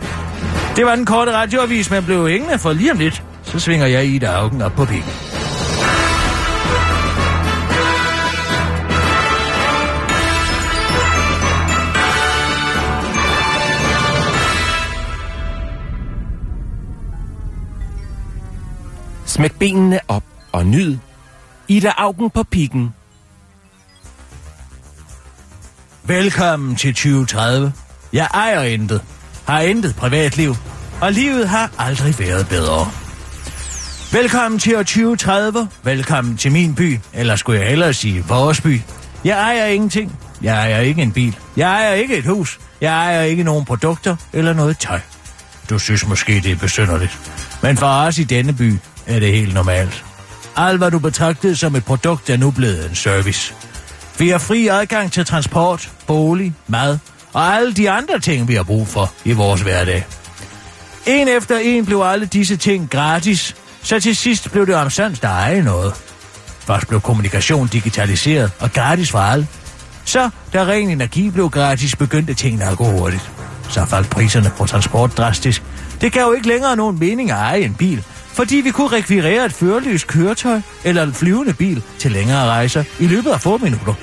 [SPEAKER 4] Det var den korte radioavis, men blev hængende for lige om lidt. Så svinger jeg Ida Augen op på pikken.
[SPEAKER 8] Smæk benene op og nyd. Ida Augen på pikken.
[SPEAKER 4] Velkommen til 2030. Jeg ejer intet, har intet privatliv, og livet har aldrig været bedre. Velkommen til år 2030. Velkommen til min by, eller skulle jeg hellere sige vores by. Jeg ejer ingenting. Jeg ejer ikke en bil. Jeg ejer ikke et hus. Jeg ejer ikke nogen produkter eller noget tøj. Du synes måske, det er besynderligt. Men for os i denne by er det helt normalt. Alt, hvad du betragtede som et produkt, er nu blevet en service. Vi har fri adgang til transport, bolig, mad og alle de andre ting, vi har brug for i vores hverdag. En efter en blev alle disse ting gratis, så til sidst blev det omsandt der eje noget. Først blev kommunikation digitaliseret og gratis for alle. Så, da ren energi blev gratis, begyndte tingene at gå hurtigt. Så faldt priserne på transport drastisk. Det gav jo ikke længere nogen mening at eje en bil, fordi vi kunne rekvirere et førerløst køretøj eller en flyvende bil til længere rejser i løbet af få minutter.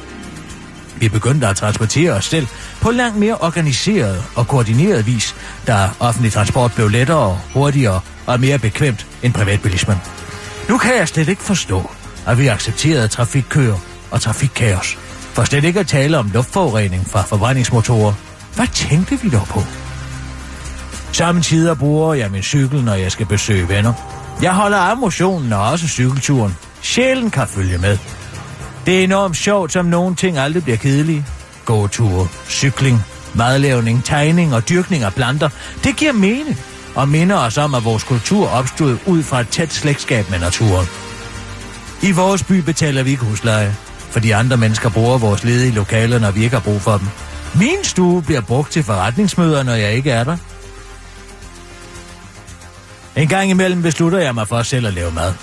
[SPEAKER 4] Vi begyndte at transportere os selv på langt mere organiseret og koordineret vis, da offentlig transport blev lettere, hurtigere og mere bekvemt end privatbilismen. Nu kan jeg slet ikke forstå, at vi accepterede trafikkøer og trafikkaos. For slet ikke at tale om luftforurening fra forbrændingsmotorer. Hvad tænkte vi dog på? Samtidig bruger jeg min cykel, når jeg skal besøge venner. Jeg holder af motionen og også cykelturen. Sjælen kan følge med. Det er enormt sjovt, som nogle ting aldrig bliver kedelige. Gåture, cykling, madlavning, tegning og dyrkning af planter. Det giver mening og minder os om, at vores kultur opstod ud fra et tæt slægtskab med naturen. I vores by betaler vi ikke husleje, fordi andre mennesker bruger vores ledige lokaler, når vi ikke har brug for dem. Min stue bliver brugt til forretningsmøder, når jeg ikke er der. En gang imellem beslutter jeg mig for selv at lave mad.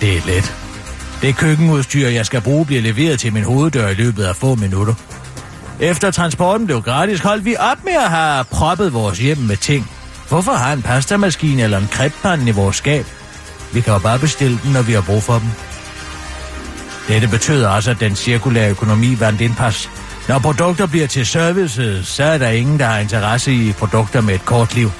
[SPEAKER 4] Det er let. Det køkkenudstyr, jeg skal bruge, bliver leveret til min hoveddør i løbet af få minutter. Efter transporten blev gratis, holdt vi op med at have proppet vores hjem med ting. Hvorfor har en pastamaskine eller en krebpande i vores skab? Vi kan jo bare bestille dem, når vi har brug for dem. Dette betyder også, at den cirkulære økonomi vandt indpas. Når produkter bliver til services, så er der ingen, der har interesse i produkter med et kort liv.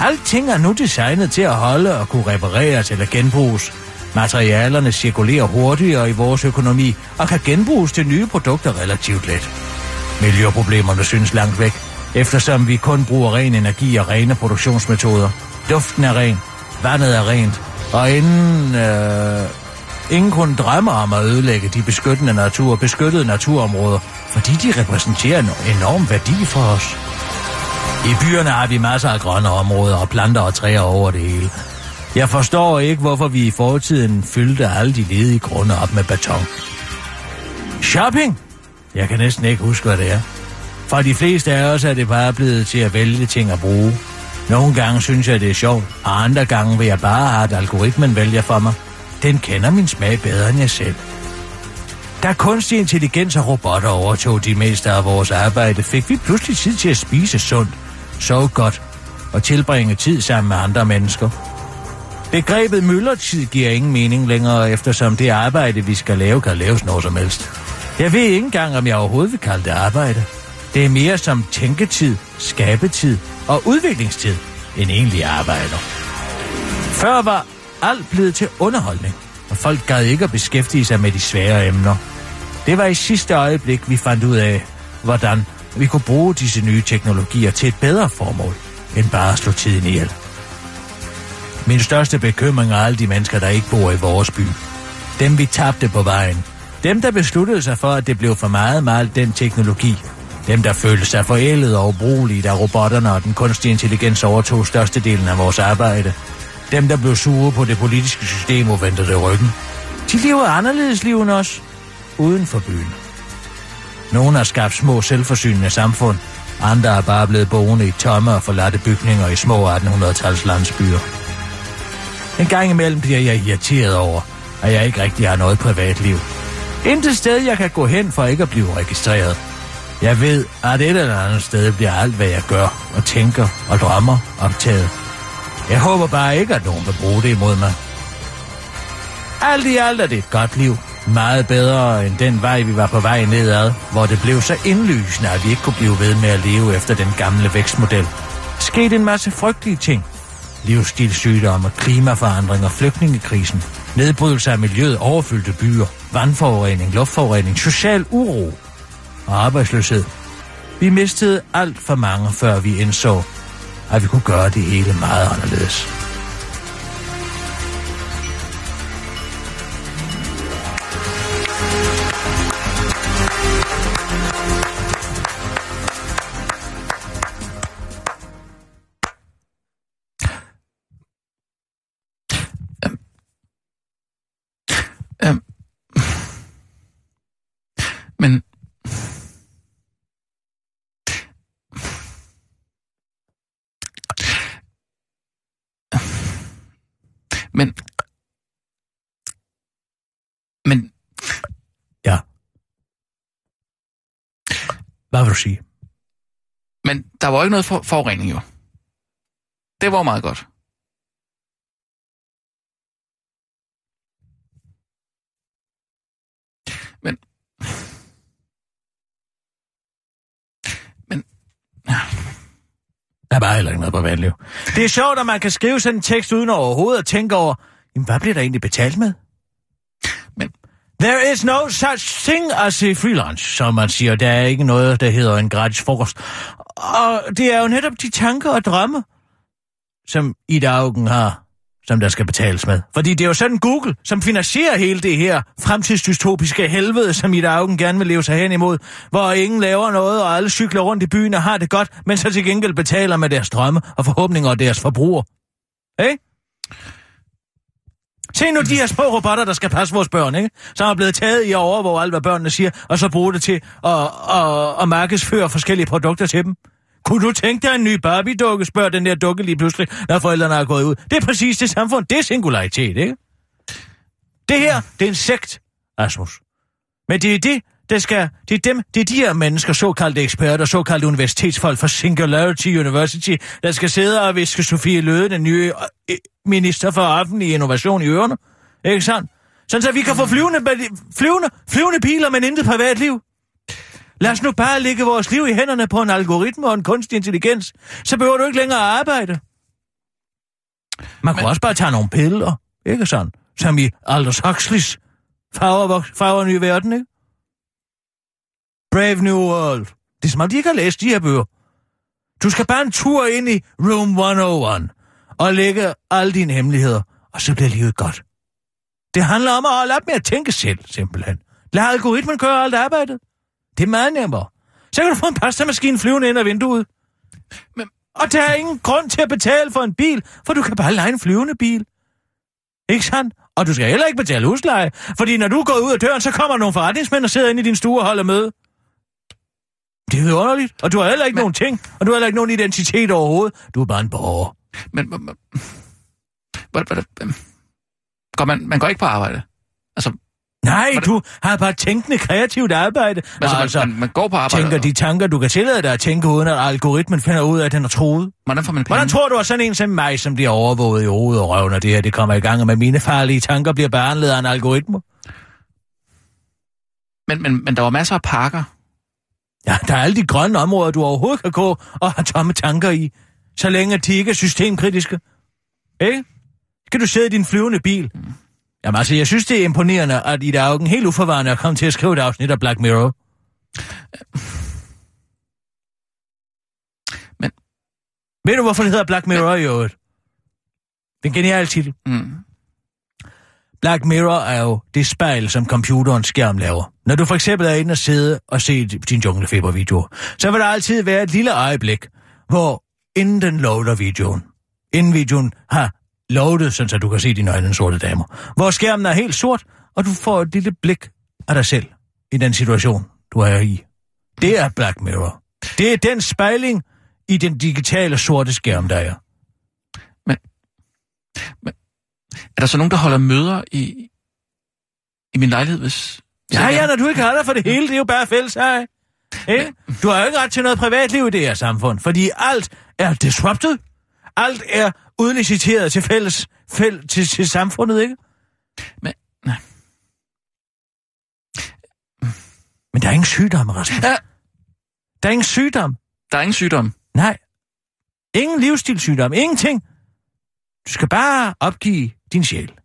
[SPEAKER 4] Alting er nu designet til at holde og kunne repareres eller genbruges. Materialerne cirkulerer hurtigere i vores økonomi og kan genbruges til nye produkter relativt let. Miljøproblemerne synes langt væk, eftersom vi kun bruger ren energi og rene produktionsmetoder. Duften er ren, vandet er rent, og inden, øh, ingen kun drømmer om at ødelægge de beskyttende natur, beskyttede naturområder, fordi de repræsenterer en enorm værdi for os. I byerne har vi masser af grønne områder og planter og træer over det hele. Jeg forstår ikke, hvorfor vi i fortiden fyldte alle de ledige grunde op med beton. Shopping? Jeg kan næsten ikke huske, hvad det er. For de fleste af os er det bare blevet til at vælge ting at bruge. Nogle gange synes jeg, det er sjovt, og andre gange vil jeg bare have, at algoritmen vælger for mig. Den kender min smag bedre end jeg selv. Da kunstig intelligens og robotter overtog de meste af vores arbejde, fik vi pludselig tid til at spise sundt, sove godt og tilbringe tid sammen med andre mennesker. Begrebet myldertid giver ingen mening længere, eftersom det arbejde, vi skal lave, kan laves når som helst. Jeg ved ikke engang, om jeg overhovedet vil kalde det arbejde. Det er mere som tænketid, skabetid og udviklingstid end egentlig arbejder. Før var alt blevet til underholdning, og folk gad ikke at beskæftige sig med de svære emner. Det var i sidste øjeblik, vi fandt ud af, hvordan vi kunne bruge disse nye teknologier til et bedre formål, end bare at slå tiden ihjel. Min største bekymring er alle de mennesker, der ikke bor i vores by. Dem vi tabte på vejen. Dem, der besluttede sig for, at det blev for meget med al den teknologi. Dem, der følte sig forældet og ubrugelige, da robotterne og den kunstige intelligens overtog størstedelen af vores arbejde. Dem, der blev sure på det politiske system og vendte det ryggen. De lever anderledes liv end os, uden for byen. Nogle har skabt små selvforsynende samfund, andre er bare blevet boende i tomme og forladte bygninger i små 1800-tals landsbyer. En gang imellem bliver jeg irriteret over, at jeg ikke rigtig har noget privatliv. Intet sted, jeg kan gå hen for ikke at blive registreret. Jeg ved, at et eller andet sted bliver alt, hvad jeg gør og tænker og drømmer optaget. Jeg håber bare ikke, at nogen vil bruge det imod mig. Alt i alt er det et godt liv. Meget bedre end den vej, vi var på vej nedad, hvor det blev så indlysende, at vi ikke kunne blive ved med at leve efter den gamle vækstmodel. Skete en masse frygtelige ting. Livsstilssygdomme, klimaforandringer, flygtningekrisen, nedbrydelse af miljøet, overfyldte byer, vandforurening, luftforurening, social uro og arbejdsløshed. Vi mistede alt for mange, før vi indså, at vi kunne gøre det hele meget anderledes. Hvad vil du sige?
[SPEAKER 5] Men der var ikke noget for, forurening, jo. Det var meget godt. Men... Men...
[SPEAKER 4] Der er bare heller ikke noget privatliv. Det er sjovt, at man kan skrive sådan en tekst uden overhovedet at tænke over, jamen, hvad bliver der egentlig betalt med? There is no such thing as a freelance, som man siger. Der er ikke noget, der hedder en gratis frokost. Og det er jo netop de tanker og drømme, som Ida Augen har, som der skal betales med. Fordi det er jo sådan Google, som finansierer hele det her fremtidsdystopiske helvede, som Ida Augen gerne vil leve sig hen imod, hvor ingen laver noget, og alle cykler rundt i byen og har det godt, men så til gengæld betaler med deres drømme og forhåbninger og deres forbruger. Ikke? Se nu de her små robotter, der skal passe vores børn, ikke? Som er blevet taget i at overvåge alt, hvad børnene siger, og så bruge det til at, at, at markedsføre forskellige produkter til dem. Kunne du tænke dig en ny Barbie-dukke, spørger den der dukke lige pludselig, når forældrene er gået ud. Det er præcis det samfund. Det er singularitet, ikke? Det her, det er en sekt, Asmus. Men det er det, der skal, det er dem, det er de her mennesker, såkaldte eksperter, såkaldte universitetsfolk fra Singularity University, der skal sidde og viske Sofie Løde, den nye øh, minister for offentlig innovation i ørerne. Ikke sandt? Sådan så vi kan få flyvende, flyvende, flyvende biler, men intet privatliv. Lad os nu bare lægge vores liv i hænderne på en algoritme og en kunstig intelligens. Så behøver du ikke længere at arbejde. Man kunne også bare tage nogle piller, ikke sådan? Som i Aldous Huxleys farver, farver nye verden, ikke? Brave New World. Det er som om, de ikke har læst de her bøger. Du skal bare en tur ind i Room 101 og lægge alle dine hemmeligheder, og så bliver livet godt. Det handler om at holde op med at tænke selv, simpelthen. Lad algoritmen gøre alt arbejdet. Det er meget nemmere. Så kan du få en pastamaskine flyvende ind ad vinduet. Men... Og der er ingen grund til at betale for en bil, for du kan bare lege en flyvende bil. Ikke sandt? Og du skal heller ikke betale husleje, fordi når du går ud af døren, så kommer nogle forretningsmænd og sidder inde i din stue og holder møde. Det er underligt, og du har heller ikke men... nogen ting, og du har heller ikke nogen identitet overhovedet. Du er bare en borger.
[SPEAKER 5] Men, men, men går man, man går ikke på arbejde? Altså,
[SPEAKER 4] Nej, du har bare tænkende kreativt arbejde.
[SPEAKER 5] Altså, altså man, man, går på arbejde?
[SPEAKER 4] Tænker de tanker, du kan tillade dig at tænke, uden at algoritmen finder ud af, at den er troet.
[SPEAKER 5] Hvordan får man penge?
[SPEAKER 4] Hvordan tror du, at sådan en som mig, som bliver overvåget i hovedet og røv, når det her det kommer i gang, med mine farlige tanker bliver behandlet af en algoritme?
[SPEAKER 5] Men, men, men der var masser af parker.
[SPEAKER 4] Ja, der er alle de grønne områder, du overhovedet kan gå og have tomme tanker i, så længe de ikke er systemkritiske. Ikke? Skal du sidde i din flyvende bil? Mm. Jamen altså, jeg synes, det er imponerende, at i Ida Augen helt uforvarende er kommet til at skrive et afsnit af Black Mirror. Men... Ved du, hvorfor det hedder Black Mirror Men... i øvrigt? Det er en genial titel.
[SPEAKER 5] Mm.
[SPEAKER 4] Black Mirror er jo det spejl, som computerens skærm laver. Når du for eksempel er inde og sidde og se din junglefeber-video, så vil der altid være et lille øjeblik, hvor inden den loader videoen, inden videoen har loadet, sådan så du kan se dine øjne sorte damer, hvor skærmen er helt sort, og du får et lille blik af dig selv i den situation, du er i. Det er Black Mirror. Det er den spejling i den digitale sorte skærm, der er.
[SPEAKER 5] Men er der så nogen, der holder møder i, i min lejlighed, hvis...
[SPEAKER 4] Ja, ja, når du ikke har dig for det hele, det er jo bare fælles her. Ikke? Du har jo ikke ret til noget privatliv i det her samfund, fordi alt er disrupted. Alt er udliciteret til fælles, fæl, til, til samfundet, ikke?
[SPEAKER 5] Men, nej.
[SPEAKER 4] Men der er ingen sygdom, Rasmus.
[SPEAKER 5] Ja.
[SPEAKER 4] Der er ingen sygdom.
[SPEAKER 5] Der er ingen sygdom.
[SPEAKER 4] Nej. Ingen livsstilssygdom. Ingenting. Du skal bare opgive din sjæl.